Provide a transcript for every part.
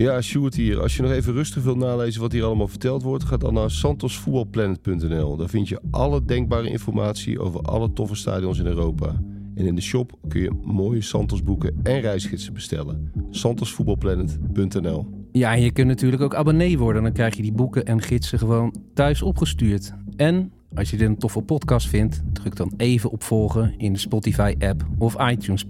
Ja, Sjoerd hier. Als je nog even rustig wilt nalezen wat hier allemaal verteld wordt, ga dan naar santosvoetbalplanet.nl. Daar vind je alle denkbare informatie over alle toffe stadions in Europa. En in de shop kun je mooie Santos boeken en reisgidsen bestellen. santosvoetbalplanet.nl Ja, en je kunt natuurlijk ook abonnee worden. Dan krijg je die boeken en gidsen gewoon thuis opgestuurd. En als je dit een toffe podcast vindt, druk dan even op volgen in de Spotify-app of iTunes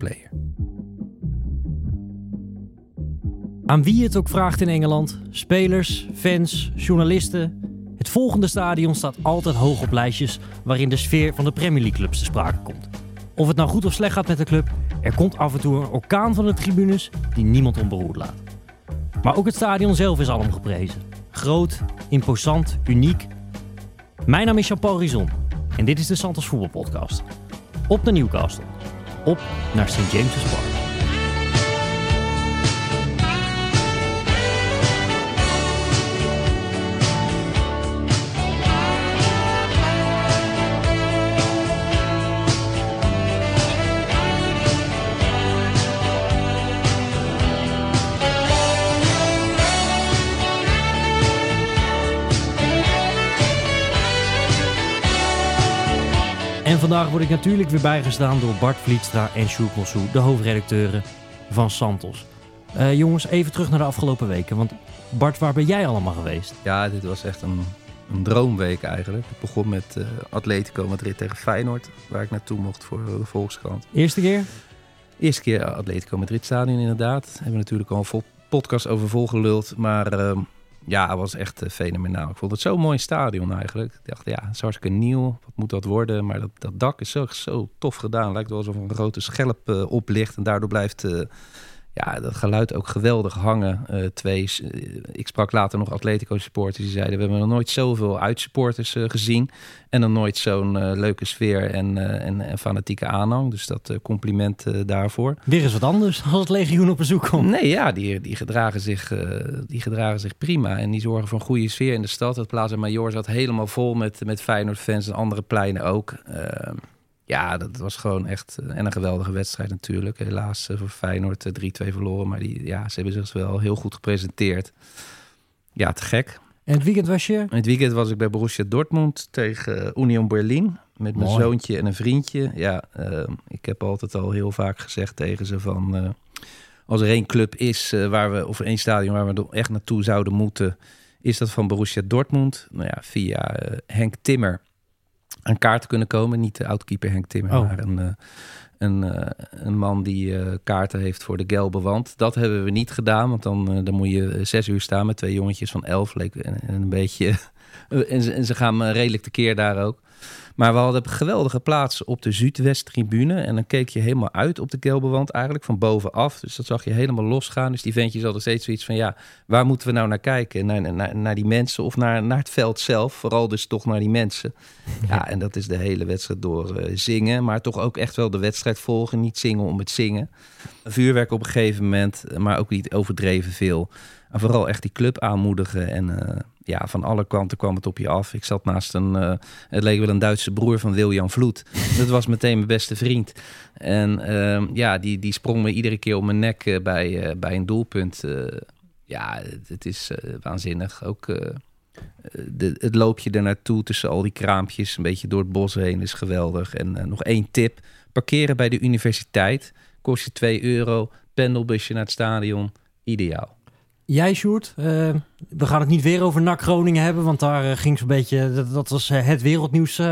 Aan wie het ook vraagt in Engeland, spelers, fans, journalisten. Het volgende stadion staat altijd hoog op lijstjes waarin de sfeer van de Premier League clubs te sprake komt. Of het nou goed of slecht gaat met de club, er komt af en toe een orkaan van de tribunes die niemand onberoerd laat. Maar ook het stadion zelf is alom geprezen. Groot, imposant, uniek. Mijn naam is Jean-Paul Rizon en dit is de Santos Voetbalpodcast. Op de Newcastle. Op naar St. James's Park. Vandaag word ik natuurlijk weer bijgestaan door Bart Vlietstra en Sjoerd Mossou, de hoofdredacteuren van Santos. Eh, jongens, even terug naar de afgelopen weken. Want Bart, waar ben jij allemaal geweest? Ja, dit was echt een, een droomweek eigenlijk. Het begon met uh, Atletico Madrid tegen Feyenoord, waar ik naartoe mocht voor de Volkskrant. Eerste keer? Eerste keer Atletico Madrid stadion inderdaad. Hebben we natuurlijk al een vol podcast over volgeluld. Maar uh, ja, het was echt fenomenaal. Ik vond het zo'n mooi stadion eigenlijk. Ik dacht, ja, het is hartstikke nieuw. Wat moet dat worden? Maar dat, dat dak is zo, zo tof gedaan. Lijkt wel alsof een grote schelp uh, oplicht. En daardoor blijft uh, ja, dat geluid ook geweldig hangen. Uh, twee, ik sprak later nog Atletico supporters. Die zeiden, we hebben nog nooit zoveel uitsupporters gezien. En dan nooit zo'n leuke sfeer en, en, en, fanatieke aanhang. Dus dat compliment daarvoor. Weer eens wat anders als het legioen op bezoek komt. Nee, ja, die, die, gedragen zich, die gedragen zich prima. En die zorgen voor een goede sfeer in de stad. Het Plaza Major zat helemaal vol met, met Feyenoord-fans en andere pleinen ook. Ja, dat was gewoon echt en een geweldige wedstrijd natuurlijk. Helaas voor Feyenoord 3-2 verloren. Maar die, ja, ze hebben zich wel heel goed gepresenteerd. Ja, te gek. En het weekend was je? Het weekend was ik bij Borussia Dortmund tegen Union Berlin. Met mijn Mooi. zoontje en een vriendje. Ja, uh, ik heb altijd al heel vaak gezegd tegen ze van... Uh, als er één club is uh, waar we, of één stadion waar we echt naartoe zouden moeten... is dat van Borussia Dortmund. Nou ja, via Henk Timmer aan kaart kunnen komen. Niet de outkeeper Henk Timmer, Oh. maar een, uh, een, uh, een man die uh, kaarten heeft voor de gelbe wand. Dat hebben we niet gedaan, want dan, dan moet je zes uur staan met twee jongetjes van elf. Leek, en, en een beetje... en, ze, en ze gaan redelijk tekeer daar ook. Maar we hadden een geweldige plaats op de Zuidwest-tribune. En dan keek je helemaal uit op de Kelbewand eigenlijk, van bovenaf. Dus dat zag je helemaal losgaan. Dus die ventjes hadden steeds zoiets van, ja, waar moeten we nou naar kijken? Naar, naar, naar die mensen of naar, naar het veld zelf? Vooral dus toch naar die mensen. Ja, en dat is de hele wedstrijd door uh, zingen. Maar toch ook echt wel de wedstrijd volgen. Niet zingen om het zingen. Vuurwerk op een gegeven moment, maar ook niet overdreven veel. En vooral echt die club aanmoedigen en... Uh, ja, van alle kanten kwam het op je af. Ik zat naast een, uh, het leek wel een Duitse broer van Wiljan Vloed. Dat was meteen mijn beste vriend. En uh, ja, die, die sprong me iedere keer op mijn nek uh, bij, bij een doelpunt. Ja, het, is waanzinnig. Ook de, het loopje er naartoe tussen al die kraampjes, een beetje door het bos heen, is geweldig. En nog één tip, parkeren bij de universiteit. Kost je 2 euro, pendelbusje naar het stadion, ideaal. Jij, Sjoerd, uh, we gaan het niet weer over NAC Groningen hebben, want daar uh, ging zo'n beetje, dat, dat, was uh, het wereldnieuws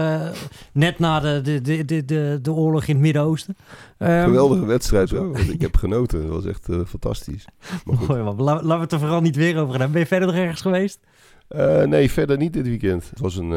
net na de, de, de, de, de, oorlog in het Midden-Oosten. Um, Geweldige wedstrijd wel, ik heb genoten, dat was echt fantastisch. Mooi man, laten we het er vooral niet weer over gaan hebben. Ben je verder nog ergens geweest? nee, verder niet dit weekend. Het was een,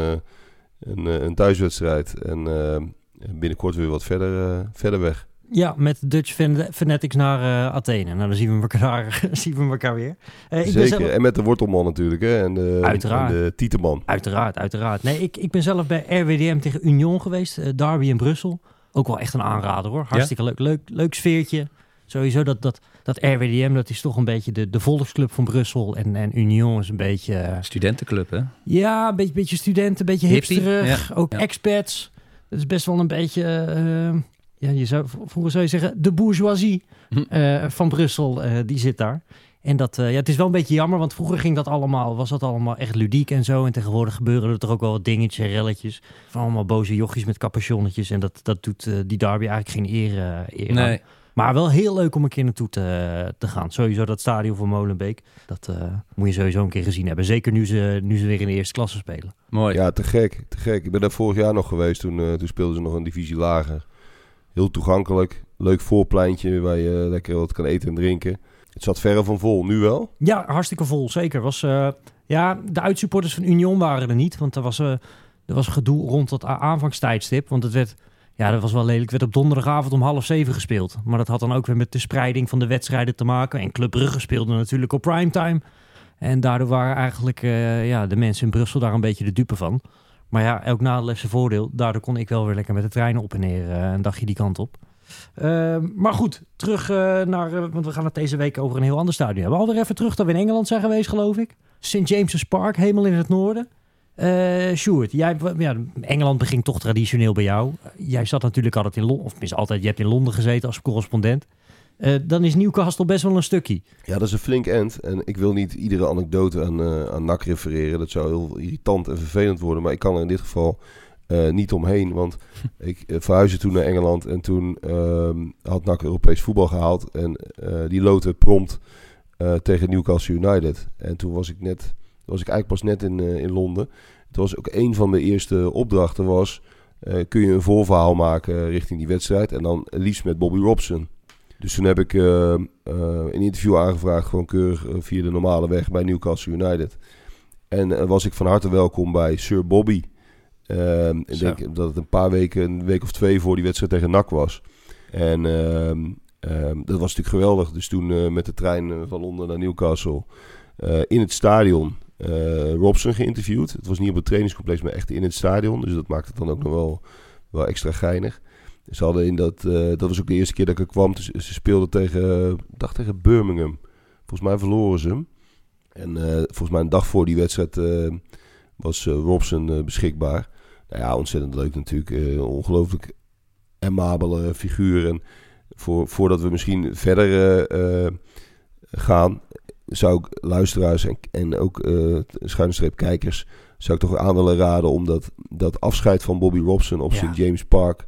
een, een thuiswedstrijd en binnenkort weer wat verder, verder weg. Ja, met Dutch Fanatics naar uh, Athene. Nou, dan zien we elkaar, zien we elkaar weer. Uh, Zeker, zelf... en met de wortelman natuurlijk, hè? En de, uiteraard. En de Tieteman. Uiteraard, uiteraard. Nee, ik, ik ben zelf bij RWDM tegen Union geweest, uh, Derby in Brussel. Ook wel echt een aanrader hoor. Hartstikke ja? leuk, leuk, leuk sfeertje. Sowieso dat, dat, dat RWDM, dat is toch een beetje de, de volksclub van Brussel. En, en Union is een beetje... Studentenclub, hè? Ja, een beetje, beetje studenten, een beetje hipsterig. Ja. Ook ja. expats. Dat is best wel een beetje ja, je zou, vroeger zou je zeggen, de bourgeoisie uh, van Brussel, uh, die zit daar. En dat, eh, ja, het is wel een beetje jammer, want vroeger ging dat allemaal, was dat allemaal echt ludiek en zo. En tegenwoordig gebeuren er toch ook wel wat dingetjes relletjes. Van allemaal boze jochies met capuchonnetjes. En dat, dat doet eh, die derby eigenlijk geen eer, eh, eer aan. Nee, Maar wel heel leuk om een keer naartoe te, te gaan. Sowieso dat stadion van Molenbeek. Dat eh, moet je sowieso een keer gezien hebben. Zeker nu ze, nu ze weer in de eerste klasse spelen. mooi. Ja, te gek, te gek. Ik ben daar vorig jaar nog geweest. Toen, eh, toen speelden ze nog een divisie lager. Heel toegankelijk. Leuk voorpleintje waar je lekker wat kan eten en drinken. Het zat verre van vol. Nu wel? Ja, hartstikke vol. Zeker. Was, eh, ja, de uitsupporters van Union waren er niet. Want er was, eh, er was gedoe rond dat aanvangstijdstip. Want het werd, ja, dat was wel lelijk. Het werd op donderdagavond om half zeven gespeeld. Maar dat had dan ook weer met de spreiding van de wedstrijden te maken. En Club Brugge speelde natuurlijk op primetime. En daardoor waren eigenlijk eh, ja, de mensen in Brussel daar een beetje de dupe van. Maar ja, elk nadeel heeft zijn voordeel. Daardoor kon ik wel weer lekker met de treinen op en neer eh, een dagje die kant op. Eh, maar goed, terug eh, naar... eh, want we gaan het deze week over een heel ander stadion hebben. Alweer even terug dat we in Engeland zijn geweest, geloof ik. St. James's Park, helemaal in het noorden. Eh Sjoerd, jij, ja, Engeland begint toch traditioneel bij jou. Jij zat natuurlijk altijd in Londen, of tenminste altijd, je hebt in Londen gezeten als correspondent. Eh, dan is Newcastle best wel een stukje. Ja, dat is een flink end. En ik wil niet iedere anekdote aan, eh aan NAC refereren. Dat zou heel irritant en vervelend worden. Maar ik kan er in dit geval eh, niet omheen. Want ik verhuisde toen naar Engeland. En toen ehm, had NAC Europees voetbal gehaald. En die loten prompt tegen Newcastle United. En toen was ik net... was ik eigenlijk pas net in, in Londen. Het was ook een van mijn eerste opdrachten was... kun je een voorverhaal maken richting die wedstrijd. En dan liefst met Bobby Robson. Dus toen heb ik eh, eh, een interview aangevraagd, gewoon keurig eh, via de normale weg bij Newcastle United. En was ik van harte welkom bij Sir Bobby. Ehm, ik denk dat het een paar weken, een week of twee voor die wedstrijd tegen NAC was. En ehm, ehm, dat was natuurlijk geweldig. Dus toen met de trein van Londen naar Newcastle in het stadion Robson geïnterviewd. Het was niet op het trainingscomplex, maar echt in het stadion. Dus dat maakt het dan ook nog wel, wel extra geinig. Ze hadden in dat, eh, dat was ook de eerste keer dat ik er kwam. Dus ze speelden tegen, ik dacht tegen Birmingham. Volgens mij verloren ze hem. En eh, volgens mij een dag voor die wedstrijd eh, was eh, Robson eh, beschikbaar. Nou ja, ontzettend leuk natuurlijk. Eh, ongelooflijk amabele figuur. En voor, voordat we misschien verder eh, eh, gaan, zou ik luisteraars en, en ook eh schuine streep kijkers... zou ik toch aan willen raden om dat, dat afscheid van Bobby Robson op Ja. St. James Park...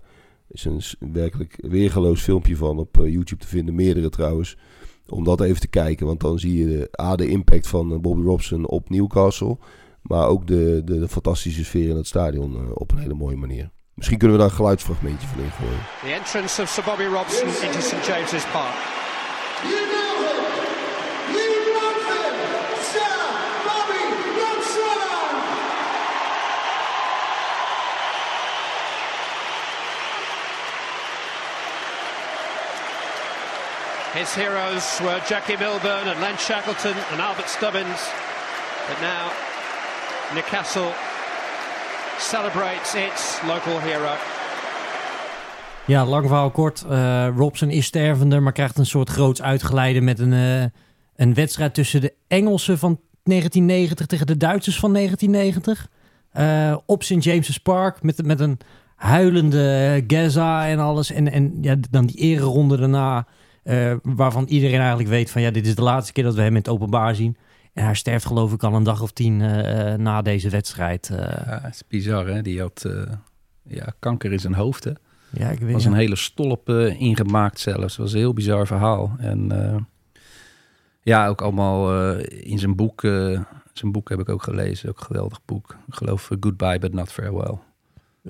is een werkelijk weergeloos filmpje van op eh, YouTube te vinden. Meerdere trouwens. Om dat even te kijken. Want dan zie je de, A, de impact van eh, Bobby Robson op Newcastle. Maar ook de, de, de fantastische sfeer in het stadion eh, op een hele mooie manier. Misschien kunnen we daar een geluidsfragmentje van ingooien. The entrance of Sir Bobby Robson into St James's Park. You know him! You love him! Sir Bobby Robson! His heroes were Jackie Milburn and Len Shackleton and Albert Stubbins. But now Newcastle celebrates its local hero. Ja, lang verhaal kort. Eh, Robson is stervende, maar krijgt een soort groots uitgeleide met een, eh, een wedstrijd tussen de Engelsen van 1990 tegen de Duitsers van 1990. Eh, op St. James's Park met, met een huilende Gaza en alles. En, en ja, dan die ereronde daarna, eh, waarvan iedereen eigenlijk weet van ja, dit is de laatste keer dat we hem in het openbaar zien. En hij sterft geloof ik al een dag of tien eh, na deze wedstrijd. eh. Ja, het is bizar, hè? Die had eh, ja, kanker in zijn hoofd, hè? ja, ik weet was ja. een hele stolp eh, ingemaakt zelfs. Was een heel bizar verhaal. En eh, ja, ook allemaal eh, in zijn boek. eh, zijn boek heb ik ook gelezen. Ook een geweldig boek. Ik geloof eh, Goodbye But Not Farewell.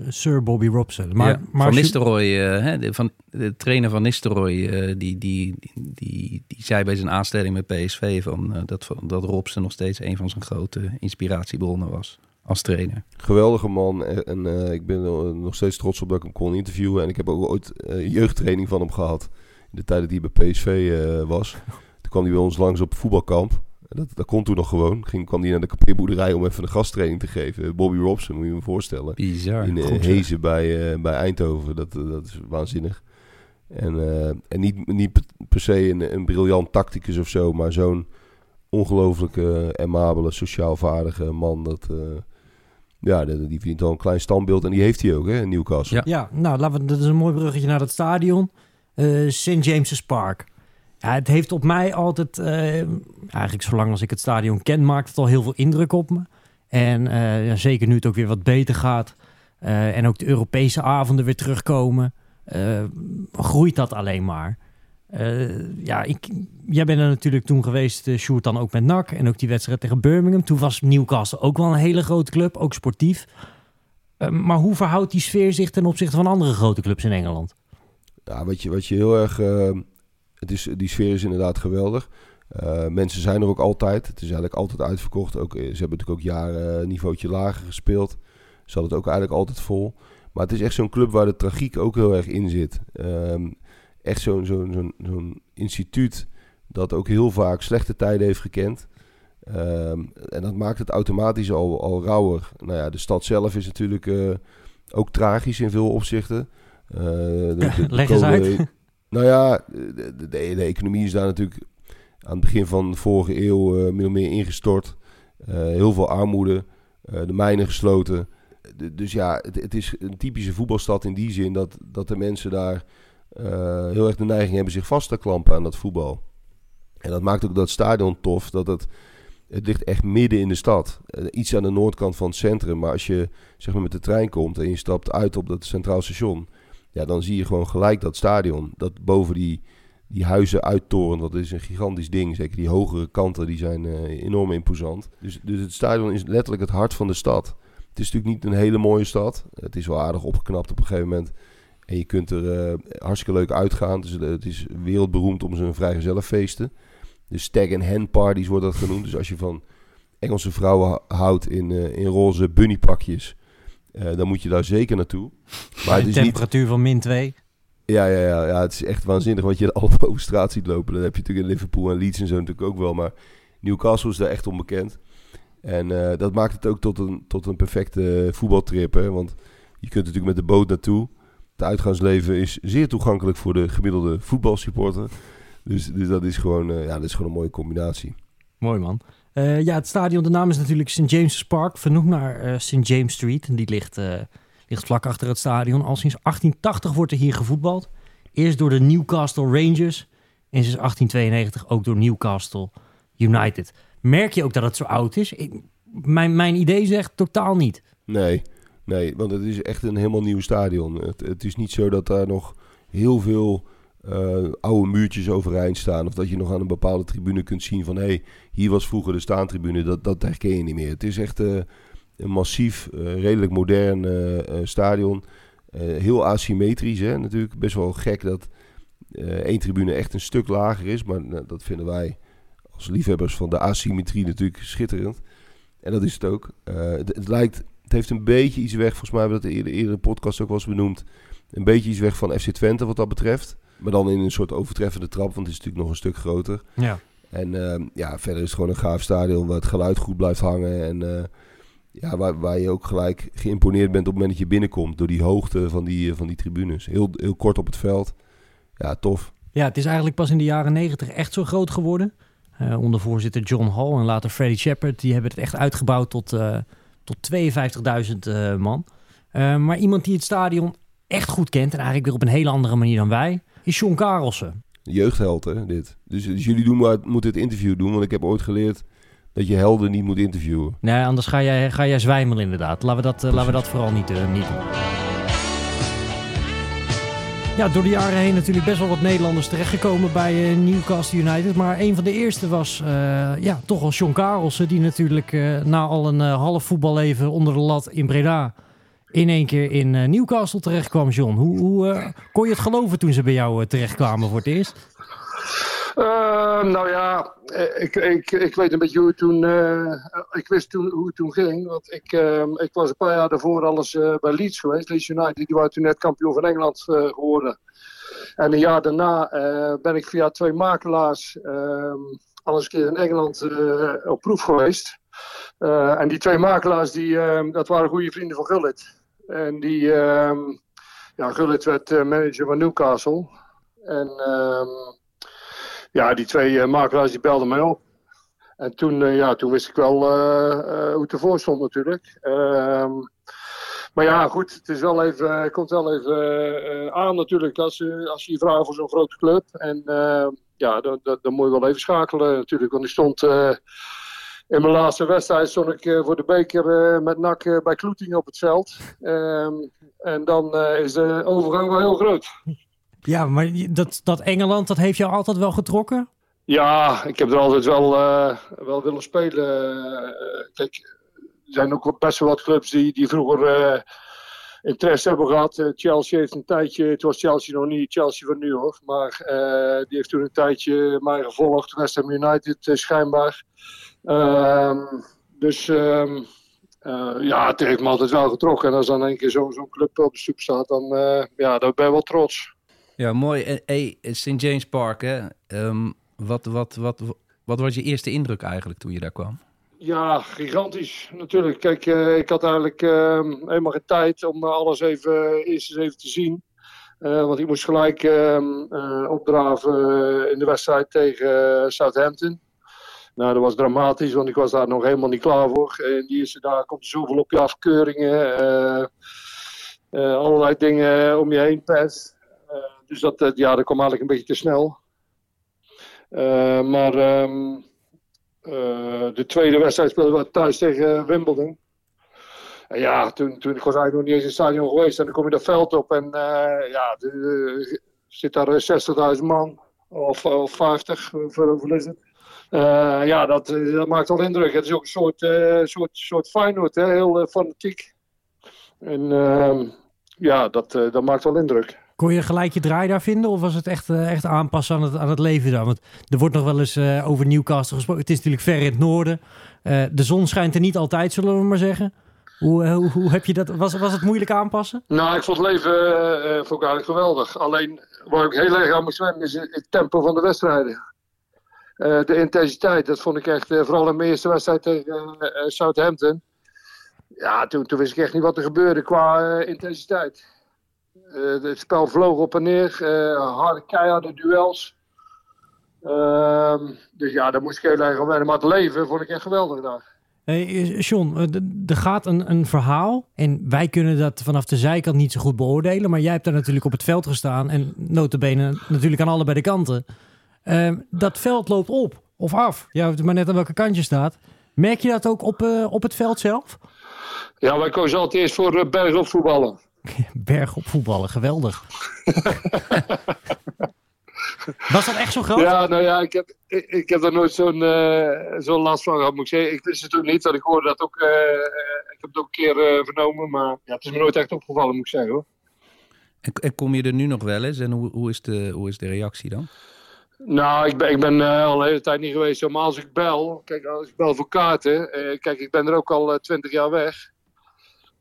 Sir Bobby Robson. Maar, Ja, maar van Nistelrooy, eh, hè, de, van, de trainer van Nistelrooy, eh, die, die, die, die zei bij zijn aanstelling met PSV van, eh, dat, dat Robson nog steeds een van zijn grote inspiratiebronnen was als trainer. Geweldige man. En, en, eh, ik ben er nog steeds trots op dat ik hem kon interviewen. En ik heb ook ooit eh, jeugdtraining van hem gehad. In de tijd dat hij bij PSV eh, was. Toen kwam hij bij ons langs op voetbalkamp. Dat, dat kon toen nog gewoon. Ging, kwam hij naar de kampeerboerderij om even een gasttraining te geven. Bobby Robson, moet je je voorstellen. Bizar. in eh, Goed? Hezen bij, eh, bij Eindhoven. Dat, eh, dat is waanzinnig. En, eh, en niet, niet per se een, een briljant tacticus of zo, maar zo'n ongelooflijke, amabele, sociaal vaardige man. Dat, eh, ja, die, die verdient al een klein standbeeld. En die heeft hij ook, hè, in Newcastle. Ja. Ja, nou, laten we, dat is een mooi bruggetje naar het stadion. Eh St. James's Park. Het heeft op mij altijd, eh, eigenlijk zolang als ik het stadion ken, maakt het al heel veel indruk op me. En eh, ja, zeker nu het ook weer wat beter gaat eh, en ook de Europese avonden weer terugkomen, groeit dat alleen maar. Ja, ik, jij bent er natuurlijk toen geweest, uh, dan ook met NAC en ook die wedstrijd tegen Birmingham. Toen was Newcastle ook wel een hele grote club, ook sportief. Maar hoe verhoudt die sfeer zich ten opzichte van andere grote clubs in Engeland? Ja, wat je, wat je heel erg... eh, het is, die sfeer is inderdaad geweldig. Eh, mensen zijn er ook altijd. Het is eigenlijk altijd uitverkocht. Ook, eh, ze hebben natuurlijk ook jaren een niveautje lager gespeeld. Ze hadden het ook eigenlijk altijd vol. Maar het is echt zo'n club waar de tragiek ook heel erg in zit. Ehm, echt zo'n zo'n zo'n zo'n instituut dat ook heel vaak slechte tijden heeft gekend. Ehm, en dat maakt het automatisch al, al rauwer. Nou ja, de stad zelf is natuurlijk eh, ook tragisch in veel opzichten. Eh, de- de- de Leg eens uit. Nou ja, de, de, de, economie is daar natuurlijk aan het begin van de vorige eeuw min of meer ingestort. Eh, heel veel armoede, eh, de mijnen gesloten. Dus ja, het, het is een typische voetbalstad in die zin dat, dat de mensen daar heel erg de neiging hebben zich vast te klampen aan dat voetbal. En dat maakt ook dat stadion tof, dat het, het ligt echt midden in de stad. Iets aan de noordkant van het centrum, maar als je zeg maar, met de trein komt en je stapt uit op dat centraal station, ja, dan zie je gewoon gelijk dat stadion. Dat boven die, die huizen uittorent, dat is een gigantisch ding. Zeker die hogere kanten, die zijn eh, enorm imposant. Dus, dus het stadion is letterlijk het hart van de stad. Het is natuurlijk niet een hele mooie stad. Het is wel aardig opgeknapt op een gegeven moment. En je kunt er eh, hartstikke leuk uitgaan. Dus, het is wereldberoemd om zijn vrijgezellenfeesten. De stag and hen parties wordt dat genoemd. Dus als je van Engelse vrouwen hou- houdt in, eh, in roze bunnypakjes... eh, dan moet je daar zeker naartoe. Maar het niet temperatuur van min 2. ja, ja, ja, ja, het is echt waanzinnig wat je allemaal over straat ziet lopen. Dat heb je natuurlijk in Liverpool en Leeds en zo natuurlijk ook wel. Maar Newcastle is daar echt onbekend. En eh, dat maakt het ook tot een, tot een perfecte voetbaltrip. Hè? Want je kunt natuurlijk met de boot naartoe. Het uitgaansleven is zeer toegankelijk voor de gemiddelde voetbalsupporter. Dus, dus dat, is gewoon, eh, ja, dat is gewoon een mooie combinatie. Mooi man. Eh, ja, het stadion, de naam is natuurlijk St. James Park, vernoemd naar eh, St. James Street. En die ligt, eh, ligt vlak achter het stadion. Al sinds 1880 wordt er hier gevoetbald. Eerst door de Newcastle Rangers en sinds 1892 ook door Newcastle United. Merk je ook dat het zo oud is? Mijn, mijn idee zegt totaal niet. Nee, nee, want het is echt een helemaal nieuw stadion. Het, het is niet zo dat daar nog heel veel oude muurtjes overeind staan. Of dat je nog aan een bepaalde tribune kunt zien van... hey, hier was vroeger de staantribune. Dat, dat herken je niet meer. Het is echt eh, een massief, eh, redelijk modern eh, stadion. Heel asymmetrisch, hè. Natuurlijk best wel gek dat één tribune echt een stuk lager is. Maar nou, dat vinden wij als liefhebbers van de asymmetrie natuurlijk schitterend. En dat is het ook. Het, het lijkt, het heeft een beetje iets weg, volgens mij hebben we dat eerder, eerder podcast ook eens benoemd. Een beetje iets weg van FC Twente wat dat betreft. Maar dan in een soort overtreffende trap, want het is natuurlijk nog een stuk groter. Ja. En ehm, ja, verder is het gewoon een gaaf stadion waar het geluid goed blijft hangen. En eh, ja, waar, waar je ook gelijk geïmponeerd bent op het moment dat je binnenkomt. Door die hoogte van die, eh, van die tribunes. Heel, heel kort op het veld. Ja, tof. Ja, het is eigenlijk pas in de jaren negentig echt zo groot geworden. Eh, onder voorzitter John Hall en later Freddie Shepard. Die hebben het echt uitgebouwd tot, tot 52.000 eh, man. Maar iemand die het stadion echt goed kent... en eigenlijk weer op een hele andere manier dan wij... is John Karelsen. Jeugdheld, hè, dit. Dus, dus jullie doen maar, moeten het interview doen. Want ik heb ooit geleerd dat je helden niet moet interviewen. Nee, anders ga jij, ga jij zwijmelen inderdaad. Laten we dat, eh, laten we dat vooral niet, eh, niet doen. Ja, door de jaren heen natuurlijk best wel wat Nederlanders terechtgekomen bij eh, Newcastle United. Maar een van de eerste was ja, toch wel John Karelsen. Die natuurlijk na al een half voetballeven onder de lat in Breda... in één keer in eh, Newcastle terechtkwam, John. Hoe, hoe eh, kon je het geloven toen ze bij jou eh, terechtkwamen voor het eerst? Nou ja, ik, ik, ik weet een beetje hoe het toen. ik wist toen hoe het toen ging. Want ik, eh, ik was een paar jaar daarvoor alles bij Leeds geweest. Leeds United, die waren toen net kampioen van Engeland geworden. En een jaar daarna ben ik via twee makelaars eh, al eens een keer in Engeland op proef geweest. En die twee makelaars, die, eh, dat waren goede vrienden van Gullit. En die, eh, ja, Gullit werd eh, manager van Newcastle. En ehm, ja, die twee eh, makelaars die belden mij op. En toen, eh, ja, toen wist ik wel hoe het ervoor stond natuurlijk. Ehm, maar ja, goed, het is wel even, het komt wel even aan natuurlijk als, als je je vraagt voor zo'n grote club. En ja, dan, dan, moet je wel even schakelen natuurlijk. Want ik stond in mijn laatste wedstrijd stond ik eh, voor de beker eh, met NAC eh, bij Kloeting op het veld. Ehm, en dan is de overgang wel heel groot. Ja, maar dat, dat Engeland, dat heeft jou altijd wel getrokken? Ja, ik heb er altijd wel, wel willen spelen. Kijk, er zijn ook best wel wat clubs die, die vroeger interesse hebben gehad. Eh, Chelsea heeft een tijdje, het was Chelsea nog niet Chelsea van nu hoor, maar die heeft toen een tijdje mij gevolgd. West Ham United schijnbaar. Ehm, dus ehm, eh, ja, het heeft me altijd wel getrokken. En als dan een keer zo- zo'n club op de stoep staat, dan, eh, ja, dan ben je wel trots. Ja, mooi. En, Hey, St. James Park, hè? Ehm, wat, wat, wat, wat was je eerste indruk eigenlijk toen je daar kwam? Ja, gigantisch natuurlijk. Kijk, eh, ik had eigenlijk ehm, helemaal geen tijd om alles even, eerst eens even te zien. Eh, want ik moest gelijk eh, opdraven eh, in de wedstrijd tegen eh, Southampton. Nou, dat was dramatisch, want ik was daar nog helemaal niet klaar voor. In die eerste dagen komt zoveel op je afkeuringen. eh, eh, allerlei dingen om je heen. Eh, dus dat, eh, ja, dat kwam eigenlijk een beetje te snel. Eh, maar... ehm, eh, de tweede wedstrijd speelden we thuis tegen Wimbledon. En ja, toen, toen ik was eigenlijk nog niet eens in het stadion geweest. En dan kom je dat veld op en eh, ja, de- zit daar eh, 60.000 man. Of, of 50, hoeveel hoeveel is het? Eh, ja, dat, eh, dat maakt wel indruk. Het is ook een soort, eh soort, soort Feyenoord, hè? heel fanatiek. En ehm, ja, dat, dat maakt wel indruk. Kon je gelijk je draai daar vinden? Of was het echt, echt aanpassen aan het, aan het leven daar? Want er wordt nog wel eens over Newcastle gesproken. Het is natuurlijk ver in het noorden. De zon schijnt er niet altijd, zullen we maar zeggen. Hoe, hoe, hoe heb je dat? Was, was het moeilijk aanpassen? Nou, ik vond het leven vond ik eigenlijk geweldig. Alleen waar ik heel erg aan moest wennen is het tempo van de wedstrijden. Eh, de intensiteit, dat vond ik echt, eh, vooral in mijn eerste wedstrijd tegen eh, Southampton. Ja, toen, toen wist ik echt niet wat er gebeurde qua intensiteit. Het spel vloog op en neer, harde keiharde duels. Ehm, dus ja, daar moest ik heel erg aan wennen. Maar het leven vond ik echt geweldig daar. Hey, John, er gaat een, een verhaal en wij kunnen dat vanaf de zijkant niet zo goed beoordelen. Maar jij hebt daar natuurlijk op het veld gestaan en notabene natuurlijk aan allebei de kanten. Ehm, dat veld loopt op of af. Ja, maar net aan welke kant je staat. Merk je dat ook op, eh, op het veld zelf? Ja, wij kozen altijd eerst voor uh, bergop voetballen. Berg op voetballen, geweldig. Was dat echt zo groot? Ja, nou ja, ik heb, ik, ik heb daar nooit zo'n eh, zo'n last van gehad, moet ik zeggen. Ik wist het ook niet, want ik hoorde dat ook. eh, eh, ik heb het ook een keer eh, vernomen, maar ja, het is me nooit echt opgevallen, moet ik zeggen hoor. En, en kom je er nu nog wel eens? En hoe, hoe, is, de, hoe is de reactie dan? Nou, ik ben, ik ben eh, al een hele tijd niet geweest, maar als ik bel, kijk, als ik bel voor kaarten, eh, kijk, ik ben er ook al twintig jaar weg.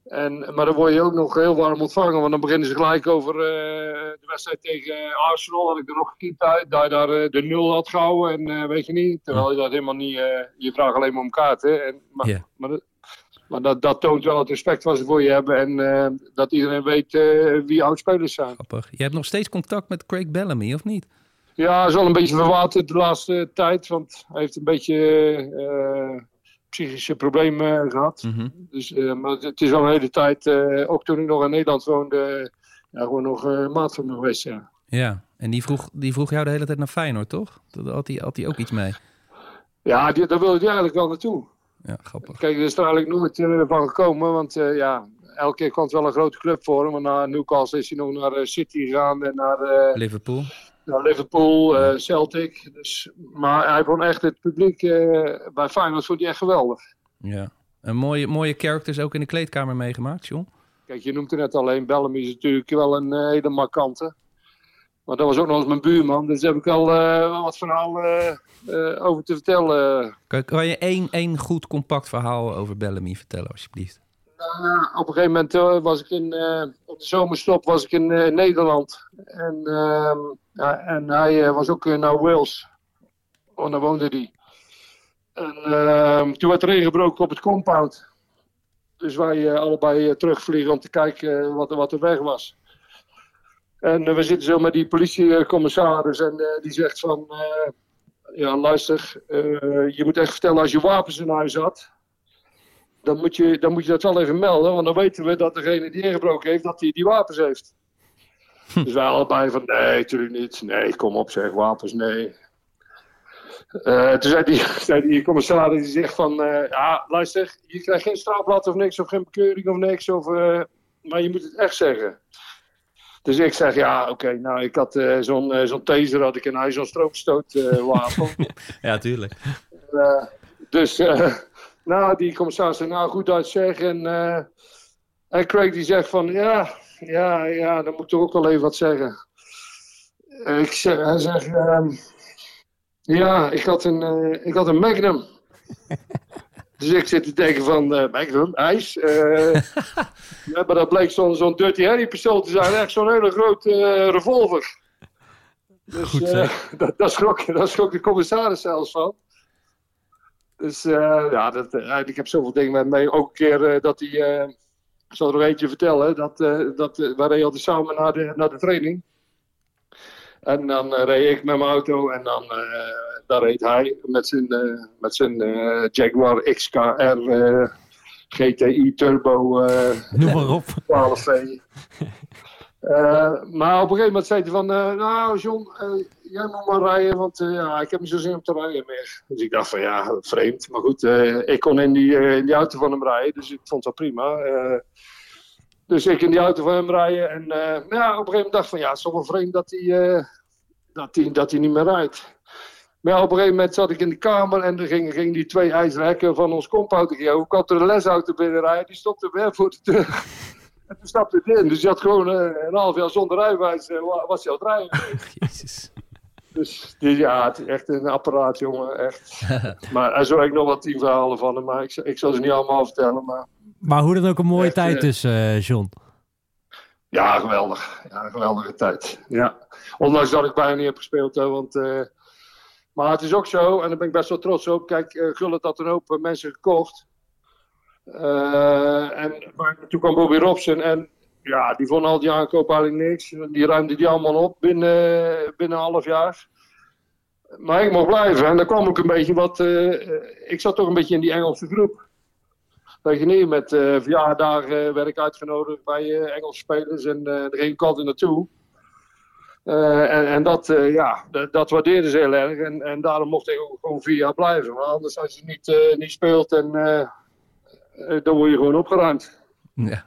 En, maar dan word je ook nog heel warm ontvangen, want dan beginnen ze gelijk over eh, de wedstrijd tegen Arsenal. Had ik er nog gekiept uit, dat je daar eh, de nul had gehouden en eh, weet je niet. Terwijl je dat helemaal niet, eh, je vraagt alleen maar om kaarten. En, maar maar, dat, maar dat, dat toont wel het respect wat ze voor je hebben en eh, dat iedereen weet eh, wie oudspelers zijn. Grappig. Je hebt nog steeds contact met Craig Bellamy, of niet? Ja, is wel een beetje verwaterd de laatste tijd, want hij heeft een beetje eh, psychische problemen gehad. Mhm. Dus, eh, maar het is al een hele tijd, eh, ook toen ik nog in Nederland woonde, ja, gewoon nog eh, maat van me geweest. Ja. Ja, en die vroeg, die vroeg jou de hele tijd naar Feyenoord, toch? Daar had hij, had hij ook iets mee. Ja, die, daar wilde hij eigenlijk wel naartoe. Ja, grappig. Kijk, er is er eigenlijk nooit eh, van gekomen, want eh, ja, elke keer kwam het wel een grote club voor hem. Want na Newcastle is hij nog naar eh, City gegaan en naar, eh, Liverpool. Naar Liverpool, eh, Celtic. Dus, maar hij vond echt het publiek eh, bij Feyenoord vond hij echt geweldig. Ja. En mooie, mooie characters ook in de kleedkamer meegemaakt, John. Kijk, je noemt er net alleen, Bellamy is natuurlijk wel een eh, hele markante. Maar dat was ook nog eens mijn buurman, dus daar heb ik al wel wat verhaal over te vertellen. Kan, kan je één, één goed compact verhaal over Bellamy vertellen, alsjeblieft? Nou, op een gegeven moment eh, was ik in, eh, op de zomerstop was ik in eh, Nederland. En, ehm, ja, en hij eh, was ook eh, naar Wales. Oh, daar woonde hij. En ehm, toen werd er ingebroken op het compound. Dus wij eh, allebei eh, terugvliegen om te kijken eh, wat, wat er weg was. En eh, we zitten zo met die politiecommissaris en eh, die zegt van... eh, ja, luister, eh, je moet echt vertellen als je wapens in huis had dan moet, je, dan moet je dat wel even melden. Want dan weten we dat degene die ingebroken heeft, dat hij die wapens heeft. Dus wij allebei van, nee, natuurlijk niet. Nee, kom op zeg, wapens, nee. Eh, toen zei die, zei die commissaris, die zegt van, eh, ja, luister, je krijgt geen strafblad of niks, of geen bekeuring of niks, of, eh, maar je moet het echt zeggen. Dus ik zeg, ja, oké, nou, ik had zo'n zo'n taser, had ik in huis, zo'n stroomstootwapen. Ja, tuurlijk. Dus, nou, die commissaris zei, nou, goed uitzeggen. En, eh, en Craig die zegt van, ja, ja, ja, dan moet ik toch ook wel even wat zeggen. Ik zeg, hij zegt, ehm, ja, ik had een, eh, ik had een Magnum. dus ik zit te denken van, eh, Magnum, ijs. ja, maar dat bleek zo'n zo'n Dirty Harry pistool te zijn, echt zo'n hele grote revolver. Dus Goed, zeg. dat, dat, schrok, dat schrok de commissaris zelfs van. Dus eh, ja, dat, eh, ik heb zoveel dingen met mee. Ook een keer eh, dat hij, ik zal er nog eentje vertellen, dat, dat, we reden samen naar de, naar de training. En dan reed ik met mijn auto en dan, dan reed hij met zijn, met zijn Jaguar XKR GTI Turbo Noem maar op. 12V. Eh, maar op een gegeven moment zei hij van, eh, nou John, eh, jij moet maar rijden, want ja, ik heb niet zo zin om te rijden meer. Dus ik dacht van ja, vreemd. Maar goed, ik kon in die, in die auto van hem rijden, dus ik vond dat prima. Dus ik in die auto van hem rijden en eh, ja, op een gegeven moment dacht van ja, het is toch wel vreemd dat hij, dat hij, dat hij niet meer rijdt. Maar op een gegeven moment zat ik in de kamer en er gingen, die twee ijzeren hekken van ons compound. Ik hoe kwam er een lesauto binnenrijden, die stopte weer voor de deur. En toen stapte het in. Dus je had gewoon eh, een half jaar zonder rijbewijs, eh, wa- was je het rijden. Jezus. Dus die- ja, het is echt een apparaat, jongen. Echt. maar er zo heb ik nog wat tien verhalen van hem, maar ik, zal- ik zal ze niet allemaal vertellen. Maar Maar hoe dan ook een mooie Echt, tijd eh, dus, eh, John. ja, geweldig. Ja, geweldige tijd. Ja. Ondanks dat ik bijna niet heb gespeeld, hè, want... eh, maar het is ook zo, en daar ben ik best wel trots op. Kijk, eh Gullit had een hoop mensen gekocht. Eh, en, toen kwam Bobby Robson en ja, die vond al die aankoop eigenlijk niks. Die ruimde die allemaal op binnen, binnen een half jaar. Maar ik mocht blijven en dan kwam ook een beetje wat... eh, ik zat toch een beetje in die Engelse groep. Weet je niet, met eh verjaardagen werd ik uitgenodigd bij Engelse spelers en daar ging ik altijd naartoe. En, en dat, ja, dat, dat waardeerden ze heel erg. En, en daarom mocht ik ook gewoon vier jaar blijven. Maar anders als je niet, niet speelt, en, dan word je gewoon opgeruimd. Ja.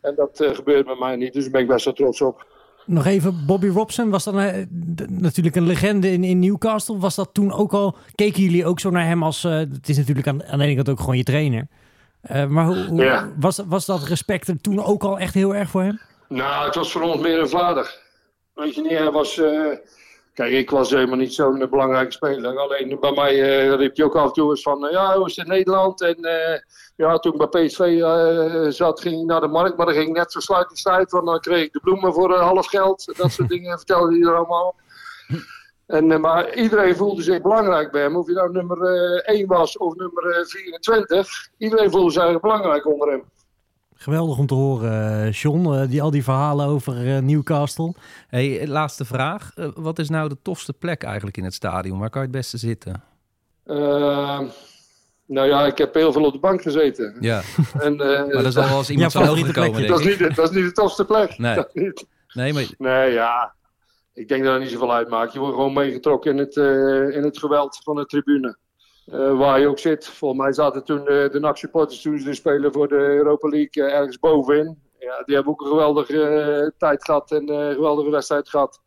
En dat eh, gebeurt bij mij niet, dus daar ben ik best wel trots op. Nog even, Bobby Robson was dan eh, natuurlijk een legende in, in Newcastle. Was dat toen ook al, keken jullie ook zo naar hem als, eh, het is natuurlijk aan, aan de ene kant ook gewoon je trainer. Eh, maar hoe, hoe- Ja. was, was dat respect er toen ook al echt heel erg voor hem? Nou, het was voor ons meer een vader. Weet je niet, hij was... eh, Kijk, ik was helemaal niet zo'n belangrijke speler. Alleen bij mij eh, riep je ook af en toe eens van... eh, ja, hoe is het in Nederland? En eh, ja, toen ik bij PSV zat, ging ik naar de markt. Maar dan ging ik net zo sluitingstijd. Want dan kreeg ik de bloemen voor half geld. Dat soort dingen vertelde hij er allemaal. En, maar iedereen voelde zich belangrijk bij hem. Of je nou nummer eh 1 was of nummer eh, 24. Iedereen voelde zich belangrijk onder hem. Geweldig om te horen, eh, John. eh, die, al die verhalen over eh, Newcastle. Hey, laatste vraag. Wat is nou de tofste plek eigenlijk in het stadion? Waar kan je het beste zitten? Eh, nou ja, ik heb heel veel op de bank gezeten. Ja, En, eh, maar dat is wel eens iemand Ja, zo hoog favoriete gekomen, plekje. dat, is niet, de- dat is niet de tofste plek. Nee. Dat niet. Nee, maar Nee, ja. Ik denk dat het niet zoveel uitmaakt. Je wordt gewoon meegetrokken in het, eh, in het geweld van de tribune. Eh, waar je ook zit. Volgens mij zaten toen de, de NAC supporters toen ze spelen voor de Europa League eh, ergens bovenin. Ja, die hebben ook een geweldige eh, tijd gehad en eh, een geweldige wedstrijd gehad.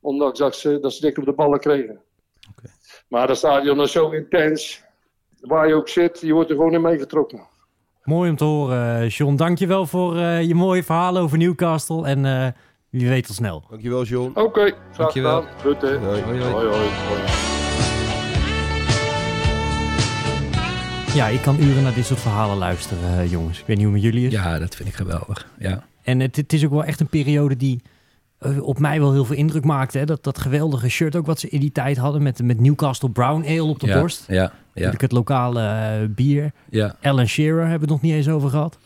Ondanks dat ze, dat ze dik op de ballen kregen. Oké. Maar dat stadion is zo intens. Waar je ook zit, je wordt er gewoon in meegetrokken. Mooi om te horen, eh, John. Dankjewel voor eh, je mooie verhalen over Newcastle. En eh, wie weet tot snel. Dankjewel, John. Oké, graag Dankjewel. gedaan. Goed, hè. Hoi. Hoi, Hoi, hoi. Ja, ik kan uren naar dit soort verhalen luisteren, eh, jongens. Ik weet niet hoe met jullie is. ja, dat vind ik geweldig. Ja. En het, het is ook wel echt een periode die eh, op mij wel heel veel indruk maakte. Hè? Dat, dat geweldige shirt ook wat ze in die tijd hadden met, met Newcastle Brown Ale op de ja, borst. Ja, ja, Natuurlijk het lokale eh, bier. ja. Alan Shearer hebben we het nog niet eens over gehad.